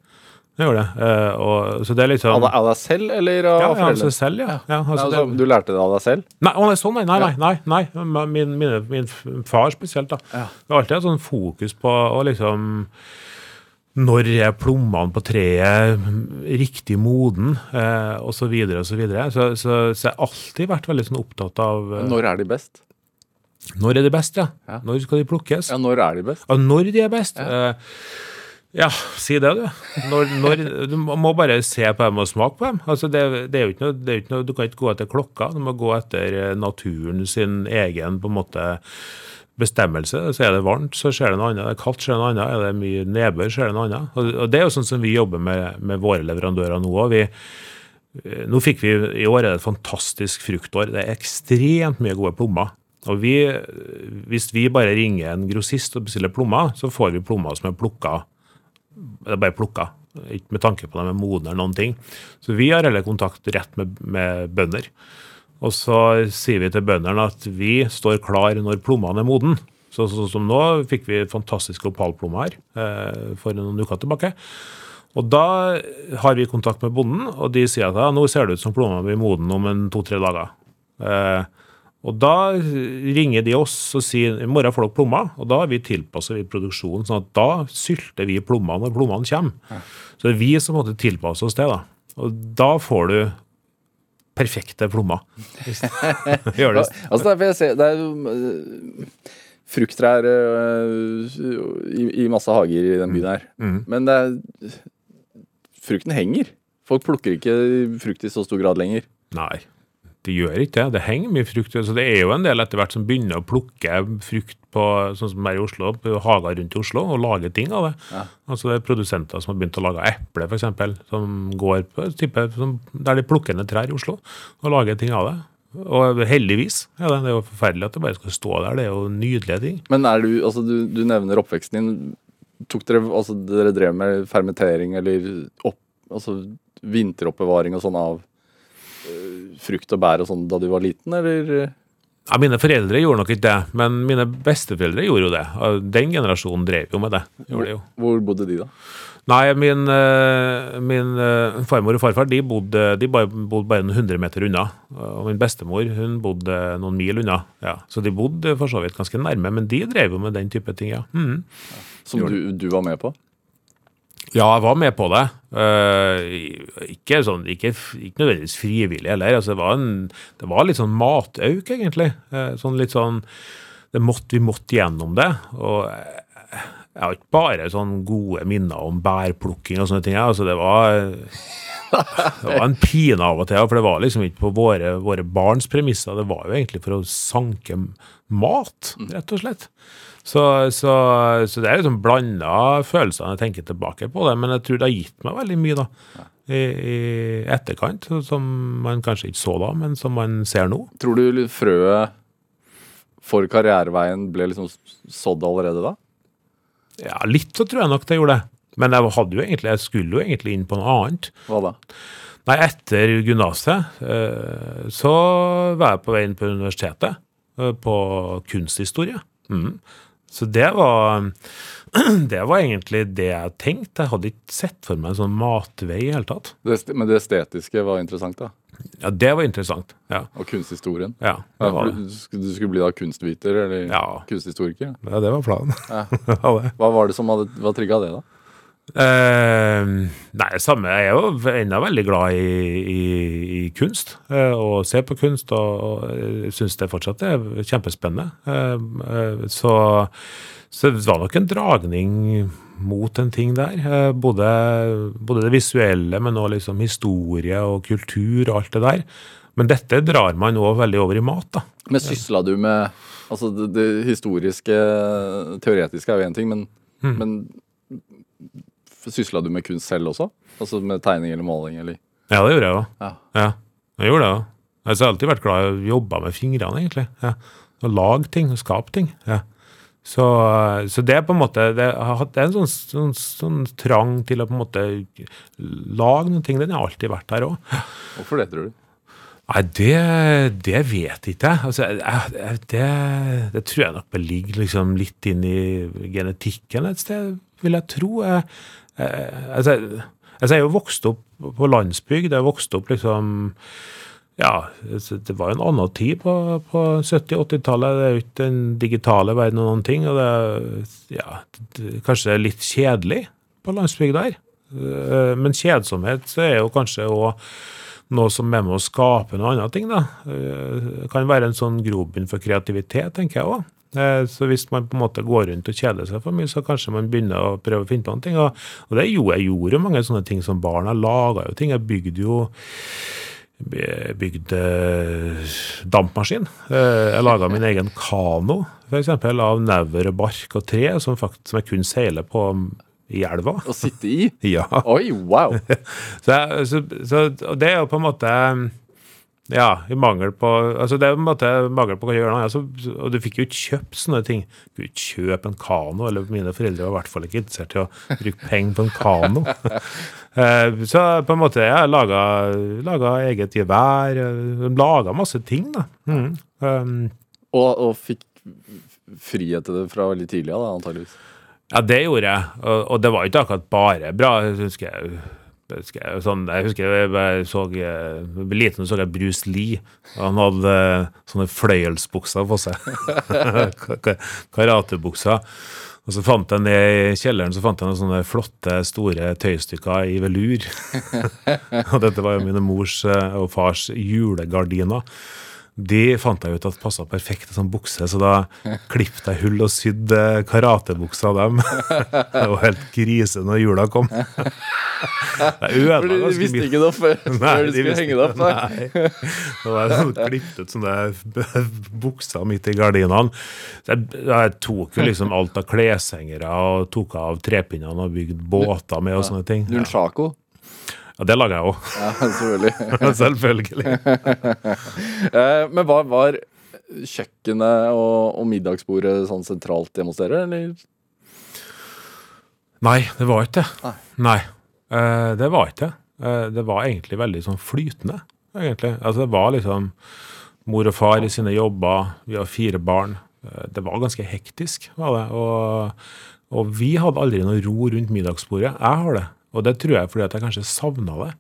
Det gjorde det. Eh, og, så det er litt sånn Av deg- av selv, eller av ja, ja, foreldrene? altså selv, ja. ja altså, altså, du lærte det av deg selv? nei, å, nei, sånn, nei, nei, nei, nei, nei. Min, mine, min far spesielt, da. Ja. Det var alltid et sånn fokus på å liksom Når er plommene på treet riktig moden, eh, og så videre og så videre. Så, så, så jeg har alltid vært veldig sånn opptatt av eh, Når er de best? når er de best, ja. Ja. Når skal de plukkes? Ja, når er de best? Ja, når de er best? Ja, ja si det, du. Når, når, du må bare se på dem og smake på dem. Altså, det, det er jo ikke noe, det er jo ikke noe, Du kan ikke gå etter klokka, du må gå etter eh, naturen sin egen på en måte bestemmelse. Så er det varmt, så skjer det noe annet. Er det kaldt, skjer det noe annet. Er det mye nedbør, skjer det noe annet. Og, Det er jo sånn som vi jobber med, med våre leverandører nå òg. Nå fikk vi i år er det et fantastisk fruktår. Det er ekstremt mye gode plommer. Og vi, Hvis vi bare ringer en grossist og bestiller plommer, så får vi plommer som er plukka det er bare plukka. Ikke med tanke på dem er modne eller noen ting. Så vi har heller kontakt rett med, med bønder. Og så sier vi til bøndene at vi står klar når plommene er moden. Så, så, som nå fikk vi fantastiske opalplommer her eh, for noen uker tilbake. Og da har vi kontakt med bonden, og de sier at ja, nå ser det ut som plommene blir moden om en to-tre dager. Eh, og da ringer de oss og sier i morgen får dere plommer, og da har vi tilpasset produksjonen, sånn at da sylter vi plommene når plommene kommer. Så det er vi som måtte tilpasse oss det. da. Og da får du perfekte plommer. (laughs) Gjør det. Altså, det er, for jeg ser, det er jo øh, frukttrær øh, i, i masse hager i den byen her. Mm. Men det er Frukten henger. Folk plukker ikke frukt i så stor grad lenger. Nei, det gjør ikke det. Det henger mye frukt. Så det er jo en del etter hvert som begynner å plukke frukt på sånn som her i Oslo, på hager rundt i Oslo, og lage ting av det. Ja. Altså det er produsenter som har begynt å lage eple, f.eks., som går på type, som, der de plukker ned trær i Oslo og lager ting av det. Og heldigvis. Ja, det er jo forferdelig at det bare skal stå der. Det er jo nydelige ting. Men er du, altså, du, du nevner oppveksten din. Tok dere, altså, dere drev med fermentering eller opp, altså, vinteroppbevaring og sånn av frukt og bær og sånn da du var liten, eller? Ja, Mine foreldre gjorde nok ikke det, men mine besteforeldre gjorde jo det. Og Den generasjonen drev jo med det. Hvor, det jo. Hvor bodde de, da? Nei, min, eh, min eh, farmor og farfar de bodde, de bodde bare noen hundre meter unna. Og min bestemor hun bodde noen mil unna. Ja. Så de bodde for så vidt ganske nærme, men de drev jo med den type ting, ja. Mhm. Som du, du var med på? Ja, jeg var med på det. Uh, ikke, sånn, ikke, ikke nødvendigvis frivillig heller. Altså, det, var en, det var litt sånn matauk, egentlig. Uh, sånn litt sånn måtte, Vi måtte gjennom det. Og eh, jeg har ikke bare sånn gode minner om bærplukking og sånne ting. Altså, det var (laughs) det var en pine av og til, for det var liksom ikke på våre, våre barns premisser. Det var jo egentlig for å sanke mat, rett og slett. Så, så, så det er liksom blanda følelser når jeg tenker tilbake på det, men jeg tror det har gitt meg veldig mye da, i, i etterkant, som man kanskje ikke så da, men som man ser nå. Tror du frøet for karriereveien ble liksom sådd allerede da? Ja, litt så tror jeg nok det gjorde det. Men jeg, hadde jo egentlig, jeg skulle jo egentlig inn på noe annet. Hva da? Nei, etter gymnaset eh, så var jeg på vei inn på universitetet, eh, på kunsthistorie. Mm. Så det var (clears throat) Det var egentlig det jeg tenkte. Jeg hadde ikke sett for meg en sånn matvei i hele tatt. Det, men det estetiske var interessant, da? Ja, det var interessant. Ja. Og kunsthistorien? ja, det var det. du, skulle bli da kunstviter eller Ja. kunsthistoriker? Ja, det var planen. Ja. (laughs) Ja. Hva var det som hadde, hva trigga det, da? Eh, nei, samme. Jeg er jo ennå veldig glad i, i, i kunst. eh, og ser på kunst, og, og syns det fortsatt er kjempespennende. Eh, eh, så, så det var nok en dragning mot en ting der. eh, både, både det visuelle, men òg liksom historie og kultur og alt det der. Men dette drar man òg veldig over i mat, da. Men sysla du med Altså, det, det historiske, teoretiske er jo én ting, men, Mm. men sysla du med kunst selv også? Altså med tegning eller maling, eller? Ja, det gjorde jeg òg. Ja. Ja, jeg gjorde det òg. Jeg har alltid vært glad i å jobbe med fingrene, egentlig. Ja. Å lage ting, og skape ting. Ja. Så, så det er på en måte Det, er en sånn, sånn, sånn trang til å på en måte lage noen ting. Den har alltid vært der òg. Hvorfor det, tror du? Nei, det, det vet ikke jeg. Altså, jeg, det, det tror jeg nok ligger liksom litt inn i genetikken et sted, vil jeg tro. Jeg, altså, Altså, jeg er jo vokst opp på landsbygd. Jeg vokste vokst opp liksom ja, det var en annen tid på, på 70-80-tallet. Det er jo ikke den digitale verden og noen ting. Og det er ja, kanskje litt kjedelig på landsbygda her. Eh, men kjedsomhet så er jo kanskje òg noe som er med å skape noe annet ting. da. Eh, det kan være en sånn grobunn for kreativitet, tenker jeg òg. Eh, så hvis man på en måte går rundt og kjeder seg for mye, så kanskje man begynner å prøve å finne på noen ting. Og, det gjorde jeg gjorde jo mange sånne ting som barn. Jeg laga jo ting. Jeg bygde jo bygd dampmaskin. Eh, jeg laga min egen kano, f.eks. av never og bark og tre, som, faktisk, som jeg kunne seile på i elva. Å sitte i? (laughs) Ja. Oi, wow! (laughs) så, så, så, det er jo på en måte ja, i mangel på altså Det er på en måte mangel på å gjøre noe. Altså, og du fikk jo ikke kjøpt sånne ting. Du kunne ikke kjøpe en kano, eller mine foreldre var i hvert fall ikke interessert i å bruke penger på en kano. (laughs) Eh, så på en måte jeg laga, laga eget gevær, eh, laga masse ting, da. Mm. Um, og, og, fikk frihet til det fra veldig tidlig av, antageligvis? Ja, det gjorde jeg. Og, og, det var jo ikke akkurat bare bra. Jeg husker jeg jeg, sånn, jeg husker jeg så jeg, liten så jeg Bruce Lee. Han hadde sånne fløyelsbukser på seg. (laughs) Karatebukser. Og så fant jeg ned i kjelleren så fant jeg noen sånne flotte, store tøystykker i velur. (laughs) og dette var jo mine mors eh, og fars julegardiner. De fant jeg ut at passa perfekt som bukse, så da klippet jeg hull og sydde karatebukser av dem. (laughs) det var helt krise når jula kom. (laughs) Ganske De visste ikke noe før, nei, før de skulle henge det opp? Nei. Det var sånn klippet ut sånne (laughs) bukser midt i gardinene. Jeg, tok jo liksom alt av kleshengere og tok av trepinnene og bygde båter med og sånne ting. Nunchako? Ja, det lager jeg òg. Ja, selvfølgelig. (laughs) selvfølgelig. (laughs) Eh, men hva var kjøkkenet og, og, middagsbordet sånn sentralt hjemme hos dere, eller? Nei, det var ikke det. Nei. Nei. Uh, det var ikke det. Uh, det var egentlig veldig sånn flytende, egentlig. Altså, det var liksom mor og far i sine jobber, vi har fire barn. Det var ganske hektisk, var det. Og, og vi hadde aldri noe ro rundt middagsbordet. Jeg har det. Og det tror jeg fordi at jeg kanskje savna det.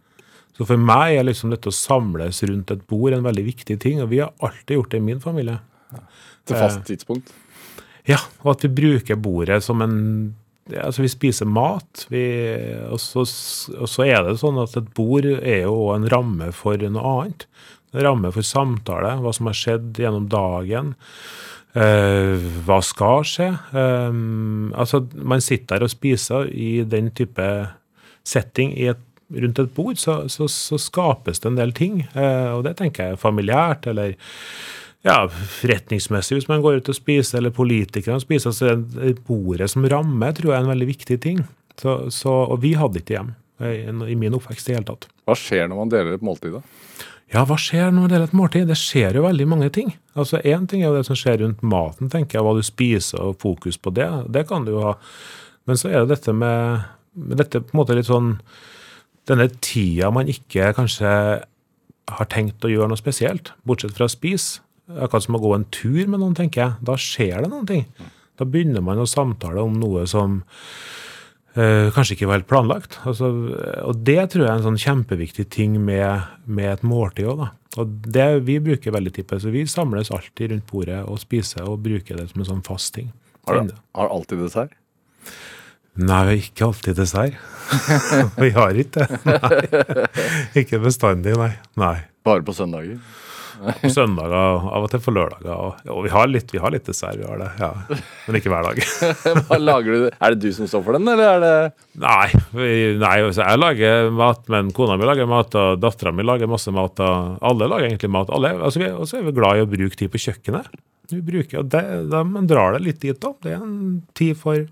Så for meg er liksom dette å samles rundt et bord en veldig viktig ting, og vi har alltid gjort det i min familie. Til fast tidspunkt? Ja, og at vi bruker bordet som en Altså, vi spiser mat, vi, og, så, og, så, er det sånn at et bord er jo en ramme for noe annet. En ramme for samtale, hva som har skjedd gjennom dagen. Uh, hva skal skje? Um, altså, man sitter der og spiser i den type setting et, rundt et bord, så, så, så, skapes det en del ting. Eh, og det tenker jeg er familiært, eller ja, forretningsmessig hvis man går ut og spiser, eller politikerne spiser. Så bordet som ramme tror jeg er en veldig viktig ting. Så, så, og vi hadde ikke hjem i, i min oppvekst i det hele tatt. Hva skjer når man deler et måltid, da? Ja, hva skjer når man deler et måltid? Det skjer jo veldig mange ting. Altså, Én ting er jo det som skjer rundt maten, tenker jeg, hva du spiser og fokus på det. Det kan du jo ha. Men så er det dette med dette på en måte litt sånn Denne tida man ikke kanskje har tenkt å gjøre noe spesielt, bortsett fra å spise. Akkurat som å gå en tur med noen, tenker jeg. Da skjer det noen ting. Da begynner man å samtale om noe som øh, kanskje ikke var helt planlagt. Altså, og det tror jeg er en sånn kjempeviktig ting med, med et måltid òg, da. Og det vi bruker veldig tippet. Så vi samles alltid rundt bordet og spiser og bruker det som en sånn fast ting. Har du har alltid dessert? Nei, vi har ikke alltid dessert. (laughs) vi har ikke det. Nei. Ikke bestandig, nei. nei. Bare på søndager? på søndager, av og til på lørdager. Og, og vi, har litt, vi, har litt, dessert, vi har det. ja. Men ikke hver dag. (laughs) Hva lager du? Er det du som står for den, eller er det Nei, vi, nei altså, jeg lager mat, men kona mi lager mat, og dattera mi lager masse mat. og Alle lager egentlig mat. Alle, altså, vi, og så er vi glad i å bruke tid på kjøkkenet. Vi bruker, og det, de drar det litt dit, da. Det er en tid for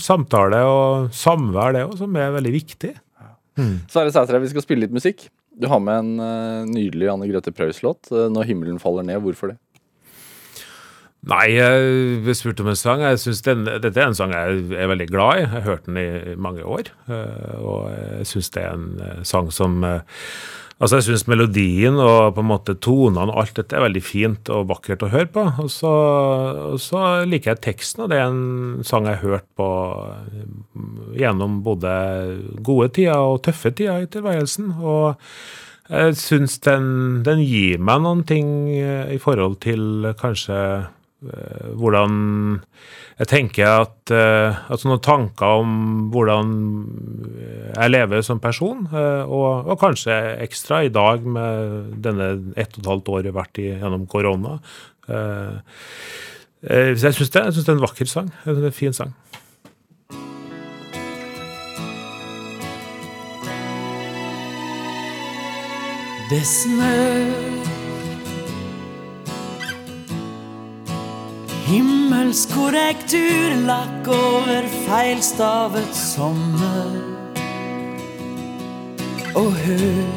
samtale og samvær, det òg, som er veldig viktig. Mm. Sverre Sætre, vi skal spille litt musikk. Du har med en uh, nydelig Anne Grete Preus-låt, uh, 'Når himmelen faller ned'. Hvorfor det? Nei, jeg ble spurt om en sang. Jeg synes den, Dette er en sang jeg er veldig glad i. Jeg har hørt den i mange år. Uh, og jeg syns det er en sang som Altså, Jeg syns melodien og på en måte tonene og alt dette er veldig fint og vakkert å høre på. Og så, og så liker jeg teksten, og det er en sang jeg har hørt på gjennom både gode tider og tøffe tider i tilværelsen. Og jeg syns den, den gir meg noen ting i forhold til kanskje Eh, hvordan Jeg tenker at altså noen tanker om hvordan jeg lever som person, uh, og, og, kanskje ekstra i dag med denne ett og et halvt året vært i, gjennom korona. Jeg syns det, det, er en vakker sang. En fin sang. Det snør Himmelsk korrekturlakk over feilstavet sommer. Og hør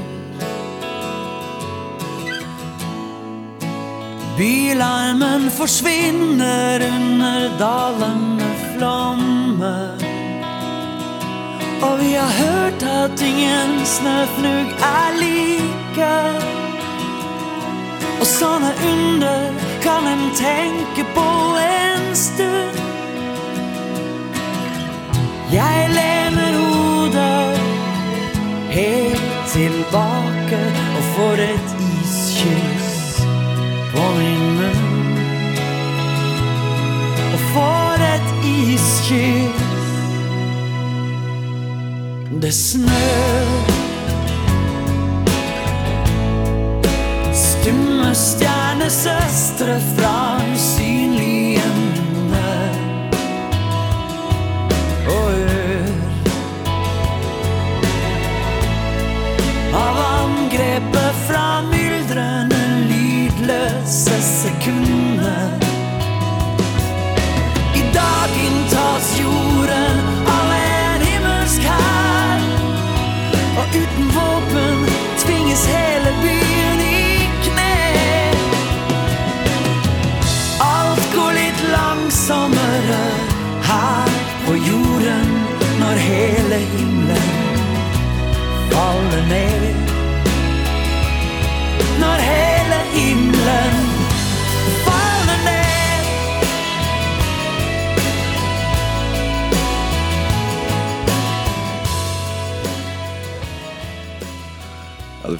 Bylarmen forsvinner under dalende flommer. Og vi har hørt at ingen snøfnugg er like. Og sånne under kan en tenke på en stund. Jeg lener hodet helt tilbake og får et iskyss på min munn. Og får et iskyss. Det snør. Stjernesøstre fra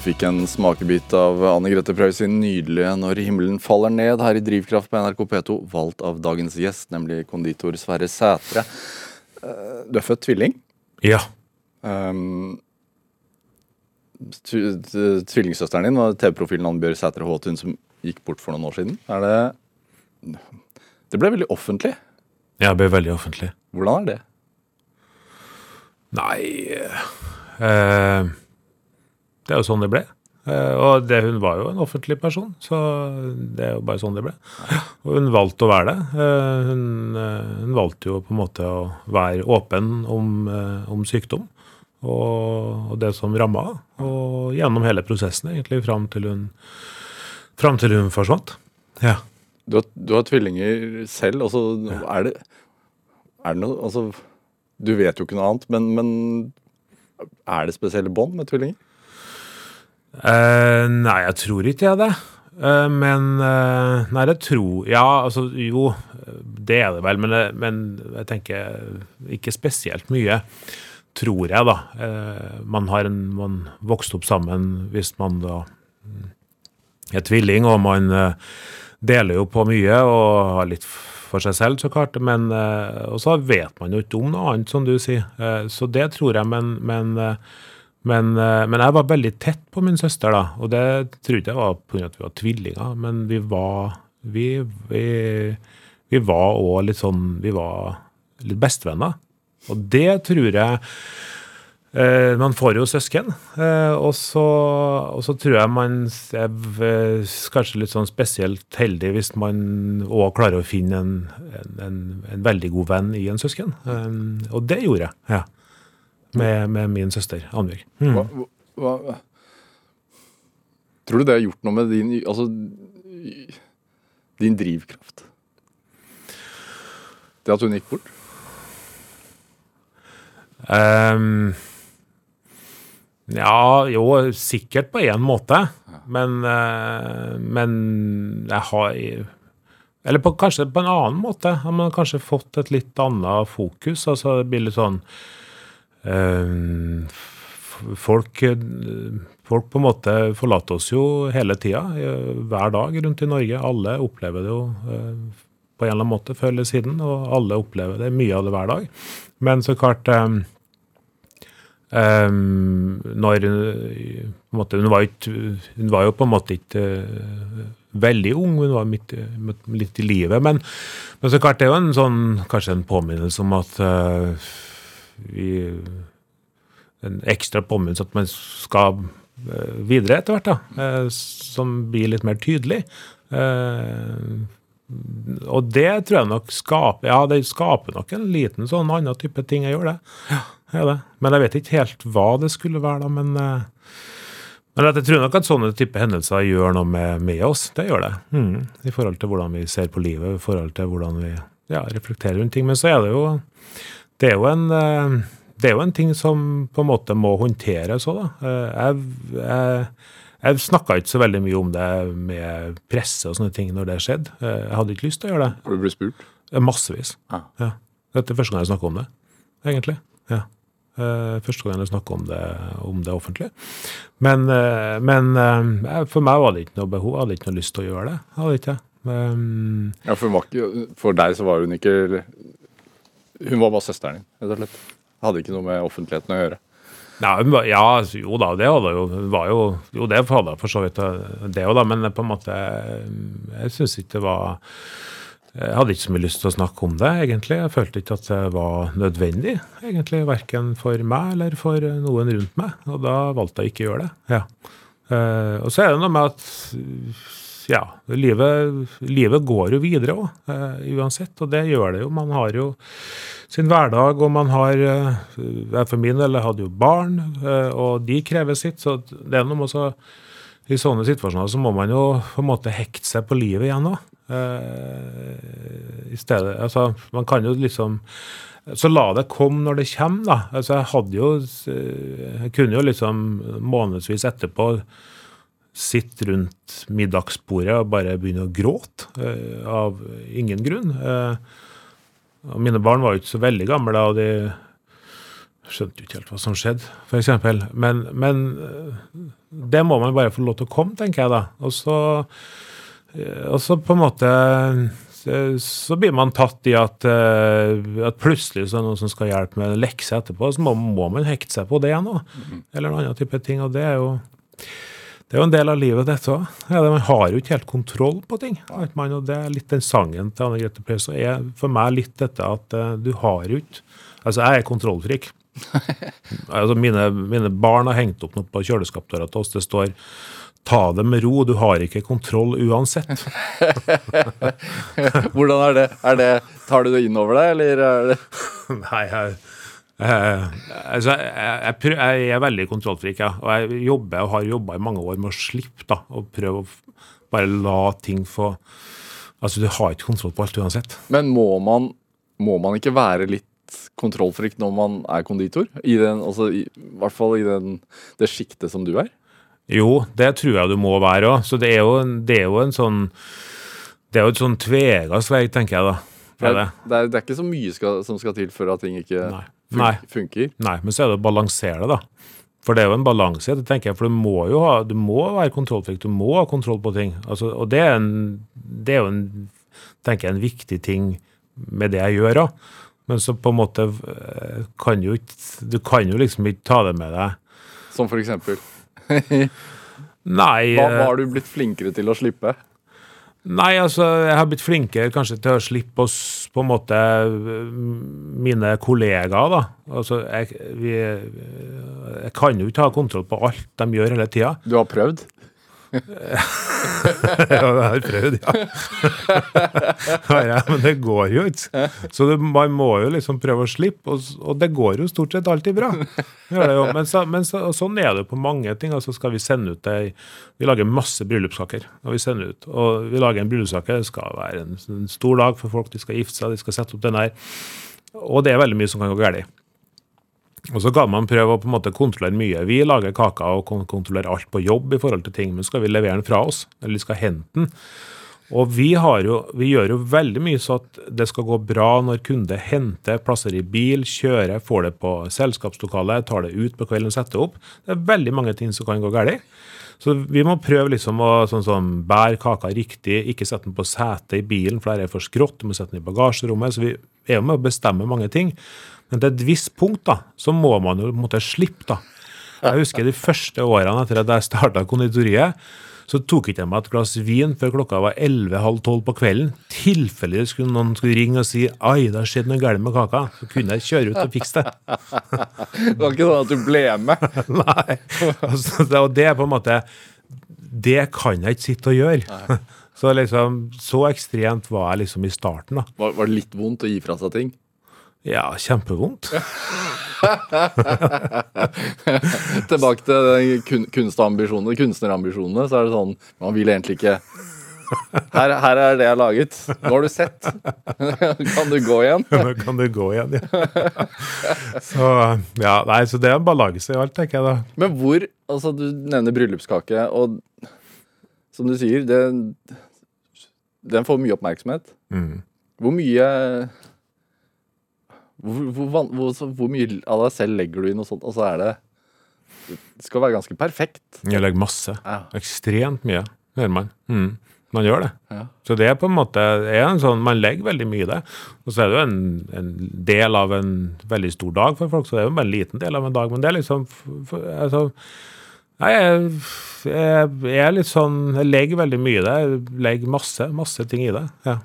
fikk en smakebit av Anne Grete Preus sin nydelige 'Når himmelen faller ned' her i Drivkraft på NRK P2, valgt av dagens gjest, nemlig konditor Sverre Sætre. Eh, du er født tvilling. Ja. Um, tvillingsøsteren din var TV-profilen Annbjørg Sætre Håtun som gikk bort for noen år siden. Er det Det ble veldig offentlig. Ja, det ble veldig offentlig. Hvordan er det? Nei eh, det er jo sånn det ble. Uh, og det, hun var jo en offentlig person, så det er jo bare sånn det ble. Og hun valgte å være det. Uh, hun, uh, hun, valgte jo på en måte å være åpen om, om sykdom og, og, det som ramma Og gjennom hele prosessen, egentlig, fram til hun, fram til hun forsvant. Ja. Du har, du har tvillinger selv. Altså, ja. er, det, er det noe Altså, du vet jo ikke noe annet, men, men er det spesielle bånd med tvillinger? Uh, nei, jeg tror ikke jeg det. Uh, men uh, Nei, jeg tror Ja, altså jo, det er det vel. Men, men jeg tenker ikke spesielt mye. Tror jeg, da. man har en, man vokst opp sammen hvis man da er tvilling, og man deler jo på mye og har litt for seg selv, så klart. Men Og så vet man jo ikke om noe annet, som du sier. så det tror jeg, men, men men, eh, men, jeg var veldig tett på min søster, da. Og det tror jeg ikke var pga. at vi var tvillinger, men vi var Vi, vi, vi var òg litt sånn Vi var litt bestevenner. Og det tror jeg eh, Man får jo søsken, eh, og, så, og, så, tror jeg man er kanskje litt sånn spesielt heldig hvis man òg klarer å finne en, en, en, veldig god venn i en søsken. og det gjorde jeg. ja med, med min søster Annbjørg. Mm. Hva, hva, tror du det har gjort noe med din, altså, din drivkraft? Det at hun gikk bort? Um, Ja, jo, sikkert på én måte. Men, eh, men jeg har Eller på, kanskje på en annen måte. Har man kanskje fått et litt annet fokus. Altså det blir litt sånn Folk eh, Folk på en måte forlater oss jo hele tida, eh, hver dag rundt i Norge. Alle opplever det jo eh, på en eller annen måte før eller siden, og alle opplever det mye av det hver dag. Men så klart Ehm, når måte, hun, var ikke, hun var jo på en måte ikke uh, veldig ung, hun var midt, midt, litt i livet. Men, men så klart det er jo en sånn, kanskje en påminnelse om at eh, vi En ekstra påminnelse at man skal eh, videre etter hvert, da. eh, som blir litt mer tydelig. Eh, og det tror jeg nok skaper Ja, det skaper nok en liten sånn annen type ting. Jeg gjør det. Ja, det. Men jeg vet ikke helt hva det skulle være, da. Men, men jeg tror nok at sånne type hendelser gjør noe med, med oss. Det gjør det. Mm. I forhold til hvordan vi ser på livet, i forhold til hvordan vi ja, reflekterer rundt ting. Men så er det jo Det er jo en eh, det er jo en ting som på en måte må håndteres òg, da. Eh, Jeg, jeg, jeg snakka ikke så veldig mye om det med presse og sånne ting når det skjedde. Eh, Jeg hadde ikke lyst til å gjøre det. Har du blitt spurt? Massevis. Ja. Ja. Dette er første gang jeg snakker om det, egentlig. Ja. Første gang jeg snakker om det, om det offentlig. Men, men for meg var det ikke noe behov. Jeg hadde ikke noe lyst til å gjøre det. Jeg hadde ikke det. Um, Ja, for, ikke, for deg så var hun ikke Hun var bare søsteren din, rett og slett. Hadde ikke noe med offentligheten å gjøre. Nei, var, ja, jo da, det hadde jo var jo, jo, det hadde for så vidt det òg, da, men på en måte Jeg syns ikke det var Jeg hadde ikke så mye lyst til å snakke om det, egentlig. Jeg følte ikke at det var nødvendig, egentlig, verken for meg eller for noen rundt meg. Og da valgte jeg ikke å gjøre det. Ja. Eh, og så er det noe med at ja, livet, livet går jo videre òg, uansett. Og det gjør det jo. Man har jo sin hverdag, og man har uh, for min del hadde jo barn, uh, og de krever sitt. Så det er noe med å I sånne situasjoner så må man jo på en måte hekte seg på livet igjen òg. I stedet Altså, man kan jo liksom så la det komme når det kommer, da. Altså, jeg hadde jo eh, Jeg kunne jo liksom månedsvis etterpå sitte rundt middagsbordet og bare begynne å gråte eh, av ingen grunn. Eh, mine barn var jo ikke så veldig gamle da, og de skjønte jo ikke helt hva som skjedde, f.eks. Men, men eh, det må man bare få lov til å komme, tenker jeg da. Og så, eh, og så på en måte så- så blir man tatt i at, eh, at plutselig så er det noen som skal hjelpe med lekse etterpå, så må, må man hekte seg på det igjen òg. Eller en annen type ting. Og det er jo det er jo en del av livet, dette òg. Ja, man har jo ikke helt kontroll på ting. vet man, og Det er litt den sangen til Anne Grete Preus. er for meg litt dette at uh, du har jo ikke Altså, jeg er kontrollfrik. (laughs) altså, mine, mine barn har hengt opp noe på kjøleskapsdøra til oss. Det står 'ta det med ro, du har ikke kontroll uansett'. (laughs) Hvordan er det? Er det tar du det inn over deg, eller er det (laughs) Nei, jeg, eh, altså, jeg, jeg, jeg er veldig kontrollfrik, ja. og jeg jobber og har jobba i mange år med å slippe da, og prøve å bare la ting få Altså, du har ikke kontroll på alt uansett. Men må man, må man ikke være litt kontrollfrik når man er konditor? I den, altså, i, i hvert fall i den, det sjiktet som du er? Jo, det tror jeg du må være òg. Så det er, jo det er jo en sånn Det er jo et sånn tveegget vei, tenker jeg da. Det er, det. det er, det er ikke så mye skal, som skal til for at ting ikke Nei. Fun Nei. funker. Nei, men så er det å balansere det, da. For det er jo en balanse det, tenker jeg. For du må jo ha, du må være kontrollfrik. Du må ha kontroll på ting. Altså, og det er, en, det er jo en, tenker jeg, en viktig ting med det jeg gjør òg. Men så på en måte eh, kan jo Du kan jo liksom ikke ta det med deg. Som for eksempel. Nei, Hva, eh, hva har du blitt flinkere til å slippe? Nei, altså, jeg har blitt flinkere kanskje til å slippe oss på en måte mine kollegaer, da. Altså, jeg, vi, jeg kan jo ikke ha kontroll på alt de gjør hele tida. Du har prøvd? Ja, jeg har prøvd, ja. Men det går jo ikke. Så det, man må jo liksom prøve å slippe, og, og det går jo stort sett alltid bra. Men, så, men så, sånn er det på mange ting. Altså skal vi sende ut ei Vi lager masse bryllupskaker. Og vi sender ut, og vi lager en bryllupskake. Det skal være en, en stor dag for folk. De skal gifte seg, de skal sette opp den her. Og det er veldig mye som kan gå galt. Og så kan man prøve å på en måte kontrollere mye. Vi lager kaker og kon- kontrollerer alt på jobb i forhold til ting, men skal vi levere den fra oss, eller skal hente den. Og vi, jo, vi gjør jo veldig mye så at det skal gå bra når kunde henter, plasser i bil, kjører, får det på selskapslokalet, tar det ut på kvelden og setter opp. Det er veldig mange ting som kan gå galt. Så vi må prøve liksom å sånn sånn, bære kaka riktig, ikke sette den på setet i bilen, for der er for skrått. Du må sette den i bagasjerommet. Så vi er jo med å bestemme mange ting. Men til et visst punkt da, så må man jo måtte slippe. da. Jeg husker de første årene etter at jeg starta konditoriet, så tok ikke jeg meg et glass vin før klokka var 11.30 på kvelden. Tilfellig skulle noen skulle ringe og si «Ai, det har skjedd noe galt med kaka. Så kunne jeg kjøre ut og fikse det. (laughs) Det var ikke sånn at du ble med. (laughs) Nei. Altså, og det er på en måte Det kan jeg ikke sitte og gjøre. Så liksom, så ekstremt var jeg liksom i starten. da. Var, var det litt vondt å gi fra seg ting? Ja, kjempevondt. (laughs) Tilbake til kun, kunstambisjonene, kunstnerambisjonene, så er det sånn Man vil egentlig ikke her, her er det jeg har laget. Nå har du sett. (laughs) kan du gå igjen? Nå kan du gå igjen, ja. Så ja, nei, så det er en balanse i alt, tenker jeg da. Men hvor Altså, du nevner bryllupskake, og som du sier, det, den får mye oppmerksomhet. Mm. Hvor mye hvor, hvor, hvor, hvor mye av deg selv legger du i noe sånt? Og så er det Det skal være ganske perfekt. Jeg legger masse. Ja. Ekstremt mye, hører man. Mm. Man gjør det. Ja. Så det er på en måte en sånn, Man legger veldig mye i det. Og så er det jo en, en del av en veldig stor dag for folk, så det er jo bare en liten del av en dag. Men det er liksom for, for, altså, Nei, jeg, jeg, jeg er litt sånn Jeg legger veldig mye i det. Jeg legger masse, masse ting i det. Ja.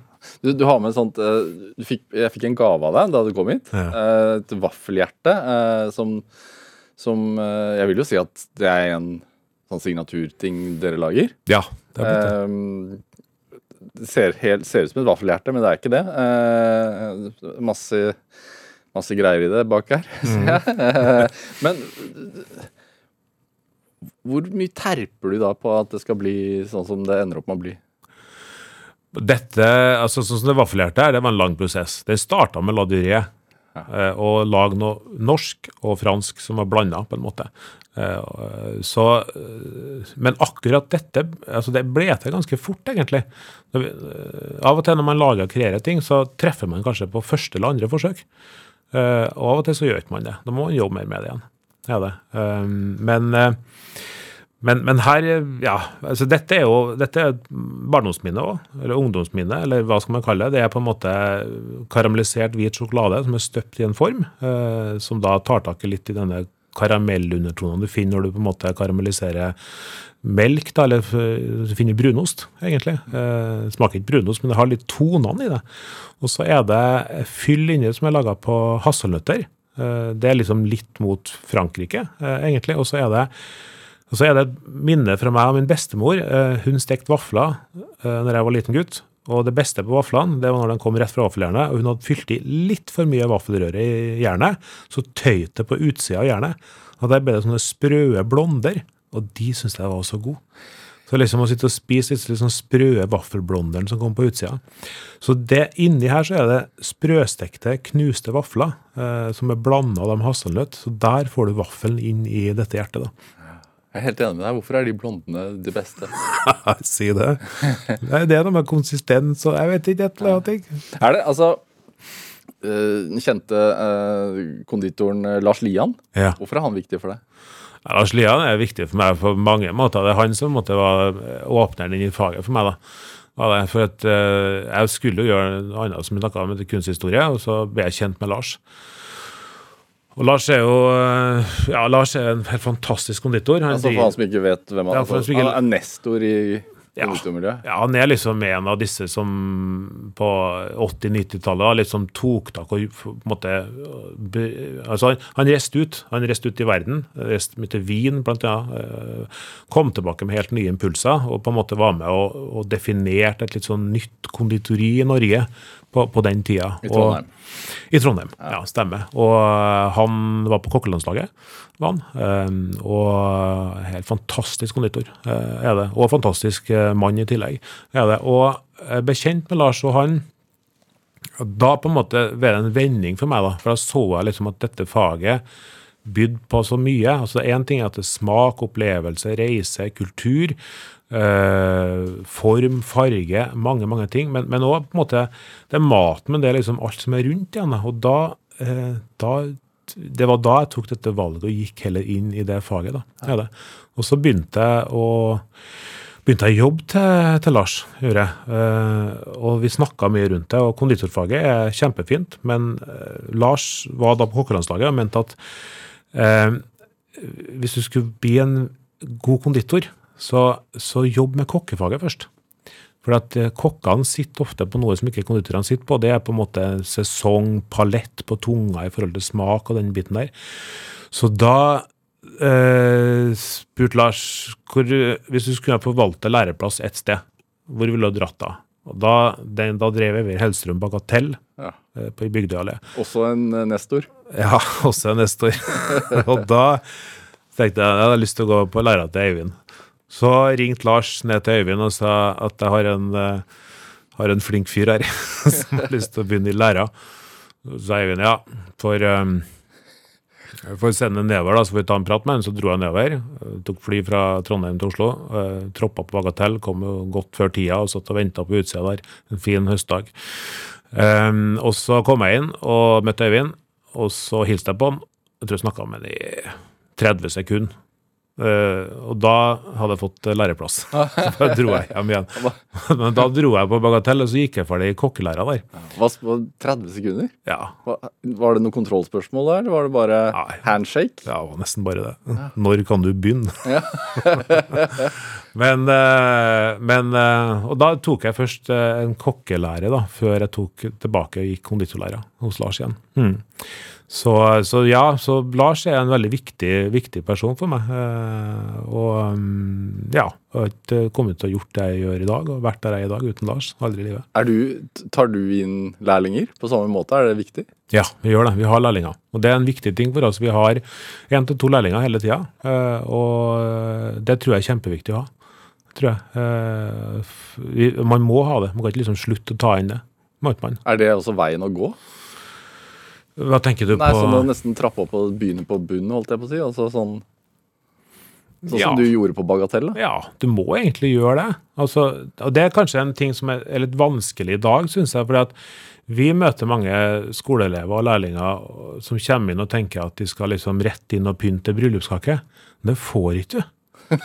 Du, du har med sånt eh, du fikk, Jeg fikk en gave av deg da du kom hit. Ja. Eh, Et vaffelhjerte eh, som, som Jeg vil jo si at det er en sånn signaturting dere lager. ja det er blitt det. Det ser, helt, ser ut som et vaffelhjerte, men det er ikke det. Masse, masse greier i det bak her, (laughs) ser jeg. Eh, men hvor mye terper du da på at det skal bli sånn som det ender opp med å bli? Dette, altså sånn som det vaffelhjertet er, det var en lang prosess. Det starta med laduré. Ja. og lage noe norsk og fransk som var blanda, på en måte. Eh, så, eh, men akkurat dette altså det ble til ganske fort, egentlig. Vi, eh, av og til når man lager og kreerer ting, så treffer man kanskje på første eller andre forsøk. Eh, og av og til så gjør ikke man det. Da må man jobbe mer med det igjen. Ja, det. Eh, men eh, men, men her, ja, altså dette er jo dette er barndomsminne òg, eller ungdomsminne, eller hva skal man kalle det. Det er på en måte karamellisert hvit sjokolade som er støpt i en form, eh, som da tar tak i litt i denne karamellundertonen du finner når du på en måte karamelliserer melk, da, eller du finner brunost, egentlig. Eh, smaker ikke brunost, men det har litt tonene i det. Og så er det fyll inni som er laga på hasselnøtter. Eh, det er liksom litt mot Frankrike, eh, egentlig. Og så er det og så er det et minne fra meg og min bestemor. Eh, Hun stekte vafler eh, når jeg var liten gutt. Og det beste på vaflene det var når de kom rett fra vaffeljernet, og hun hadde fylt i litt for mye vaffelrøre i jernet, så tøyt det på utsida av jernet. Og der ble det sånne sprø blonder, og de syntes jeg var så gode. Så liksom å sitte og spise litt, liksom sprø vaffelblonderen som kom på utsida. Så det inni her så er det sprøstekte, knuste vafler eh, som er blanda av de hasselnøtt. Så der får du vaffelen inn i dette hjertet, da. Jeg er helt enig med deg. Hvorfor er de blondene de beste? (laughs) si det. Nei, det er noe med konsistens og jeg vet ikke et eller annet. ting. Er det altså eh, Den kjente eh, konditoren eh, Lars Lian. Ja. Hvorfor er han viktig for deg? Lars Lian er viktig for meg på mange måter. Det er han som måtte være åpneren inn i faget for meg. da. For at Jeg skulle jo gjøre noe annet som vi snakka om, kunsthistorie, og så ble jeg kjent med Lars. Og Lars er jo eh, ja, Lars er en helt fantastisk konditor. Han Altså For han som ikke vet hvem han Ja, er. som ikke- Han er nestor i Ja. Ja, han er liksom en av disse som på 80-90-tallet liksom tok tak og på en måte Altså, han, han reiste ut. Han reiste ut i verden. Reiste mye til Wien, blant annet. eh, Kom tilbake med helt nye impulser og på en måte var med og, og definerte et litt sånn nytt konditori i Norge på, på den tida. I Trondheim. Og, I Trondheim, ja, stemmer. Og eh, han var på kokkelandslaget, var han. Eh, og helt fantastisk konditor, eh, er det. Og fantastisk eh, mann i tillegg, er det. Og bekjent med Lars og han. Da på en måte var det en vending for meg, da. For da så jeg liksom at dette faget bydde på så mye. Altså Én ting er at det er smak, opplevelse, reise, kultur. Eh, form, farge, mange mange ting. Men, men også på en måte, det er maten, men det er liksom alt som er rundt igjen. Og da, eh, da Det var da jeg tok dette valget og gikk heller inn i det faget. da. Ja. Og så begynte jeg å begynte jeg å jobbe til, til Lars. Gjorde jeg. Eh, og vi snakka mye rundt det. Og konditorfaget er kjempefint, men eh, Lars var da på kokkelandslaget og mente at eh, hvis du skulle bli en god konditor, så, så jobb med kokkefaget først. For at eh, kokkene sitter ofte på noe som ikke konditorene sitter på. Det er på en måte sesong, palett på tunga i forhold til smak og den biten der. Så da eh, spurte Lars hvor, hvis du skulle forvalte læreplass ett sted, hvor ville du dratt da? Og da, den, da drev ved Hellstrøm Bagatell Ja. eh, på, i Bygdøyallé. Også en eh, nestor. Ja, også en nestor. (laughs) og da tenkte jeg jeg hadde lyst til å gå på læra til Øyvind. Så ringte Lars ned til Øyvind og sa at jeg har en, eh, har en flink fyr her (laughs) som har lyst til å begynne i læra. Så sa Øyvind ja, for um, jeg får sende nedover, da, så får vi ta en prat med ham. Så dro jeg nedover. Tok fly fra Trondheim til Oslo. eh, Troppa på Bagatell, kom jo godt før tida og satt og venta på utsida der. En fin høstdag. Um, og så kom jeg inn og møtte Øyvind, og så hilste jeg på han. Jeg tror jeg snakka med han i 30 sekunder. Eh, og da hadde jeg fått eh, læreplass. Så (laughs) (laughs) da dro jeg hjem igjen. (laughs) Men da dro jeg på Bagatell, og så gikk jeg ferdig i kokkelæra der. Hva, 30 sekunder? Ja, var det noe kontrollspørsmål der, eller var det bare Nei. handshake? Ja, det var nesten bare det. Når kan du begynne? men, eh, men Og da tok jeg først en kokkelære, da, før jeg tok tilbake og gikk konditorlæra hos Lars igjen. Mm. Så, så ja, så Lars er en veldig viktig, viktig person for meg. Eh, og mm, ja, jeg har ikke kommet til å gjort det jeg gjør i dag, og vært der jeg er i dag uten Lars. Aldri i livet. Er du, tar du inn lærlinger på samme måte? Er det viktig? Ja, vi gjør det. Vi har lærlinger. Og det er en viktig ting for oss. Vi har én til to lærlinger hele tida, og det tror jeg er kjempeviktig å ha. Tror jeg. Eh, vi- Man må ha det. Man kan ikke liksom slutte å ta inn det. Man. Er det også veien å gå? Hva tenker du Nei, på sånn å nesten trappe opp og begynne på bunnen, holdt jeg på å si. Altså sånn Sånn Ja. som du gjorde på Bagatell? da. Ja, du må egentlig gjøre det. Altså, og det er kanskje en ting som er, er litt vanskelig i dag, syns jeg. fordi at vi møter mange skoleelever og lærlinger som kommer inn og tenker at de skal liksom rett inn og pynte bryllupskake. Det får ikke du. (laughs)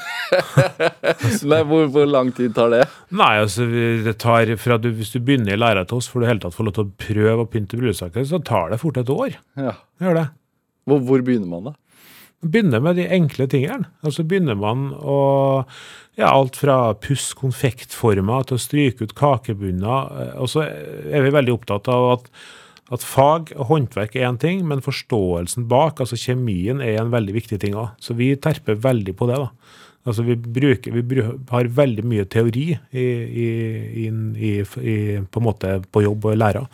Nei, hvor, hvor lang tid tar det? Nei, altså det tar fra du, Hvis du begynner i læra til oss for du hele tatt får lov til å prøve å pynte bryllupskake, så tar det fort et år. Ja. Gjør det. Hvor, hvor begynner man, da? Begynner med de enkle tingene. Altså begynner man å ja, alt fra pusse konfektformer til å stryke ut kakebunner. Eh, Og så er vi veldig opptatt av at, at fag og håndverk er én ting, men forståelsen bak, altså kjemien, er en veldig viktig ting òg. Så vi terper veldig på det. da. Altså vi, bruker, vi bruker, har veldig mye teori i, i, i, på på jobb og lærer.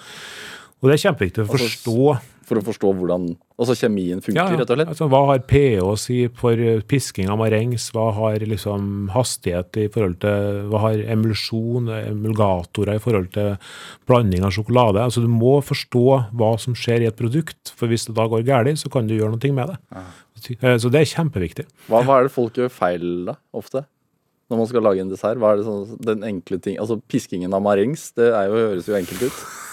Og det er kjempeviktig å Altså, forstå For å forstå hvordan altså kjemien funker, rett og slett? Altså, hva har pH å si for eh, pisking av marengs? Hva har liksom hastighet i forhold til Hva har emulsjon, emulgatorer i forhold til blanding av sjokolade? Altså, du må forstå hva som skjer i et produkt, for hvis det da går galt, så kan du gjøre noe med det. Eh, Så det er kjempeviktig. Hva, hva er det folk gjør feil, da, ofte? Når man skal lage en dessert? Hva er det sånn, den enkle ting Altså Piskingen av marengs, det er jo, høres jo enkelt ut. (laughs)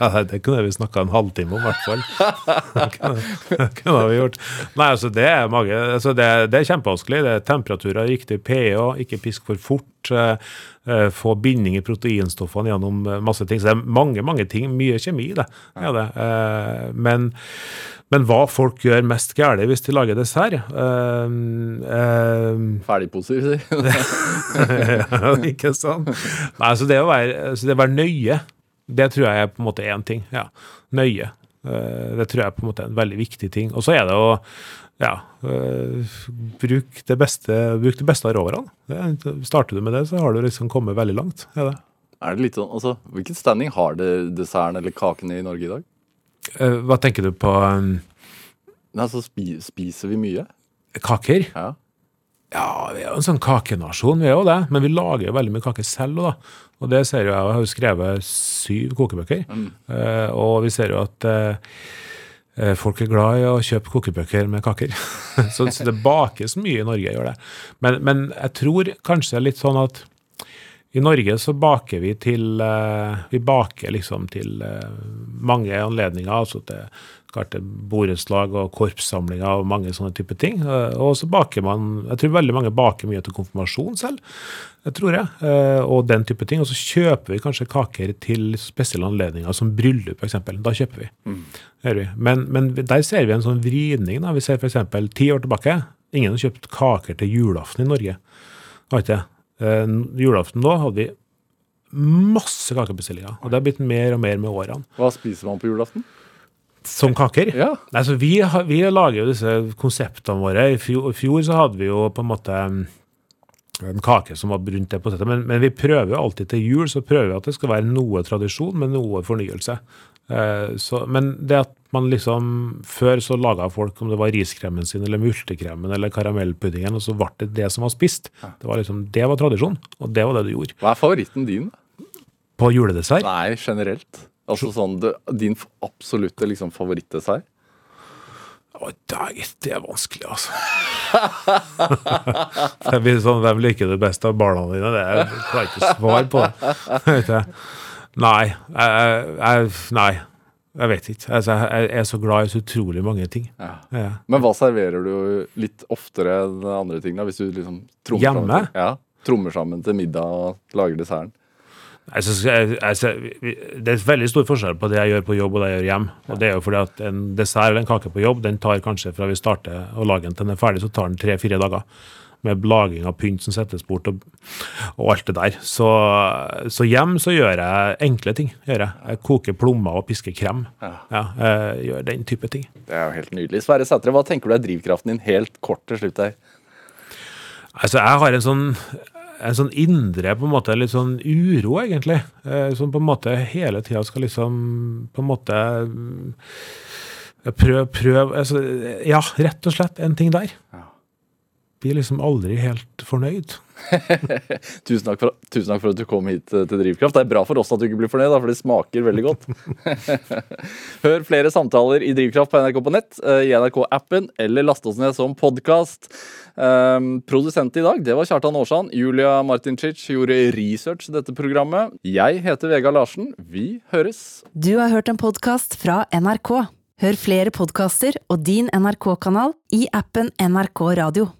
Ja, det kunne vi snakka en halvtime om, i hvert fall. Det kunne, kunne vi gjort. Nei, altså, det er mange altså, det, det er kjempevanskelig. Det er temperaturer, riktig pH, ikke pisk for fort. Eh, få binding i proteinstoffene gjennom eh, masse ting. Så det er mange, mange ting. Mye kjemi, det. Ja, det. Eh, men, men hva folk gjør mest galt hvis de lager dessert uh, uh, Ferdigposer, si. (laughs) ja, ikke sant? Nei, så det å være, så det å være nøye, det tror jeg er på en måte én ting. Ja, nøye. Det tror jeg er på en måte en veldig viktig ting. Og så er det å ja, øh, bruk det beste, bruk det beste av råvarene. Starter du med det, så har du liksom kommet veldig langt. Er det. Er det litt sånn, altså, Hvilken standing har det desserten eller kakene i Norge i dag? Uh, Hva tenker du på um, Nei, så spi, Spiser vi mye? kaker? Ja. Ja, vi er jo en sånn kakenasjon, vi er jo det. Men vi lager jo veldig mye kaker selv da. Og det ser jo jeg, jeg har jo skrevet syv kokebøker. Eh, og vi ser jo at eh, folk er glad i å kjøpe kokebøker med kaker. (laughs) så, det bakes mye i Norge, gjør det. Men, men jeg tror kanskje litt sånn at i Norge så baker vi til eh, Vi baker liksom til eh, mange anledninger. altså til borettslag og korpssamlinger og mange sånne type ting. Eh, Og så baker man Jeg tror veldig mange baker mye til konfirmasjon selv. Det tror jeg. eh, Og den type ting. Og så kjøper vi kanskje kaker til spesielle anledninger, som bryllup f.eks. Da kjøper vi. Mm. vi. Men, men der ser vi en sånn vridning. Da. Vi ser f.eks. ti år tilbake. Ingen har kjøpt kaker til julaften i Norge. Har ikke det? Eh, julaften da hadde vi masse kakebestillinger. Og det har blitt mer og mer med årene. Hva spiser man på julaften? Som kaker? Ja. Nei, så vi, vi lager jo disse konseptene våre. I fjor, fjor så hadde vi jo på en måte mm, en kake som var rundt det potetet. Men, men vi prøver jo alltid til jul så prøver vi at det skal være noe tradisjon, men noe fornyelse. Eh, så, men det at man liksom Før så laga folk om det var riskremen sin eller multekremen eller karamellpuddingen, og så ble det det som var spist. Det var liksom, det var tradisjon, og det var det du gjorde. Hva er favoritten din? På juledessert Nei, generelt. Altså sånn, det, Din absolutte liksom, favorittdessert? Dagen, det er vanskelig, altså. (laughs) det blir sånn, Hvem liker det best av barna dine? Det er, klarer ikke å svare på det. (laughs) Nei. Jeg, jeg, nei. Jeg vet ikke. Altså, jeg er så glad i så utrolig mange ting. Ja. Ja. Men hva serverer du litt oftere enn andre ting? da, hvis du liksom trommer Hjemme? Sammen, ja, trommer sammen til middag og lager desserten? Altså, jeg, jeg, jeg, det er veldig stor forskjell på det jeg gjør på jobb og det jeg gjør hjemme. Og det er jo fordi at en dessert eller en kake på jobb den tar kanskje fra vi starter å lage den til den er ferdig, så tar den tre-fire dager. Med laging av pynt som settes bort og, og alt det der. Så, så hjem så gjør jeg enkle ting. Gjør jeg. jeg koker plommer og pisker krem. Ja, jeg gjør den type ting. Det er jo helt nydelig. Sverre Sætre, hva tenker du er drivkraften din helt kort til slutt her? Altså, jeg har en sånn, en sånn indre på en måte, litt sånn uro, egentlig. Eh, som på en måte hele tida skal liksom På en måte Prøv, prøv altså, Ja, rett og slett en ting der. Blir liksom aldri helt fornøyd. (laughs) Tusen takk, for, tusen takk for at du kom hit eh, til Drivkraft. Det er bra for oss at du ikke blir fornøyd, for det smaker veldig godt. (laughs) Hør flere samtaler i Drivkraft på NRK på nett, eh, i NRK-appen, eller last oss ned som podkast. Um, produsent i dag det var Kjartan Aarsand. Julia Martincic gjorde research dette programmet. Jeg heter Vegard Larsen. Vi høres. Du har hørt en podkast fra NRK. Hør flere podkaster og din NRK-kanal i appen NRK Radio.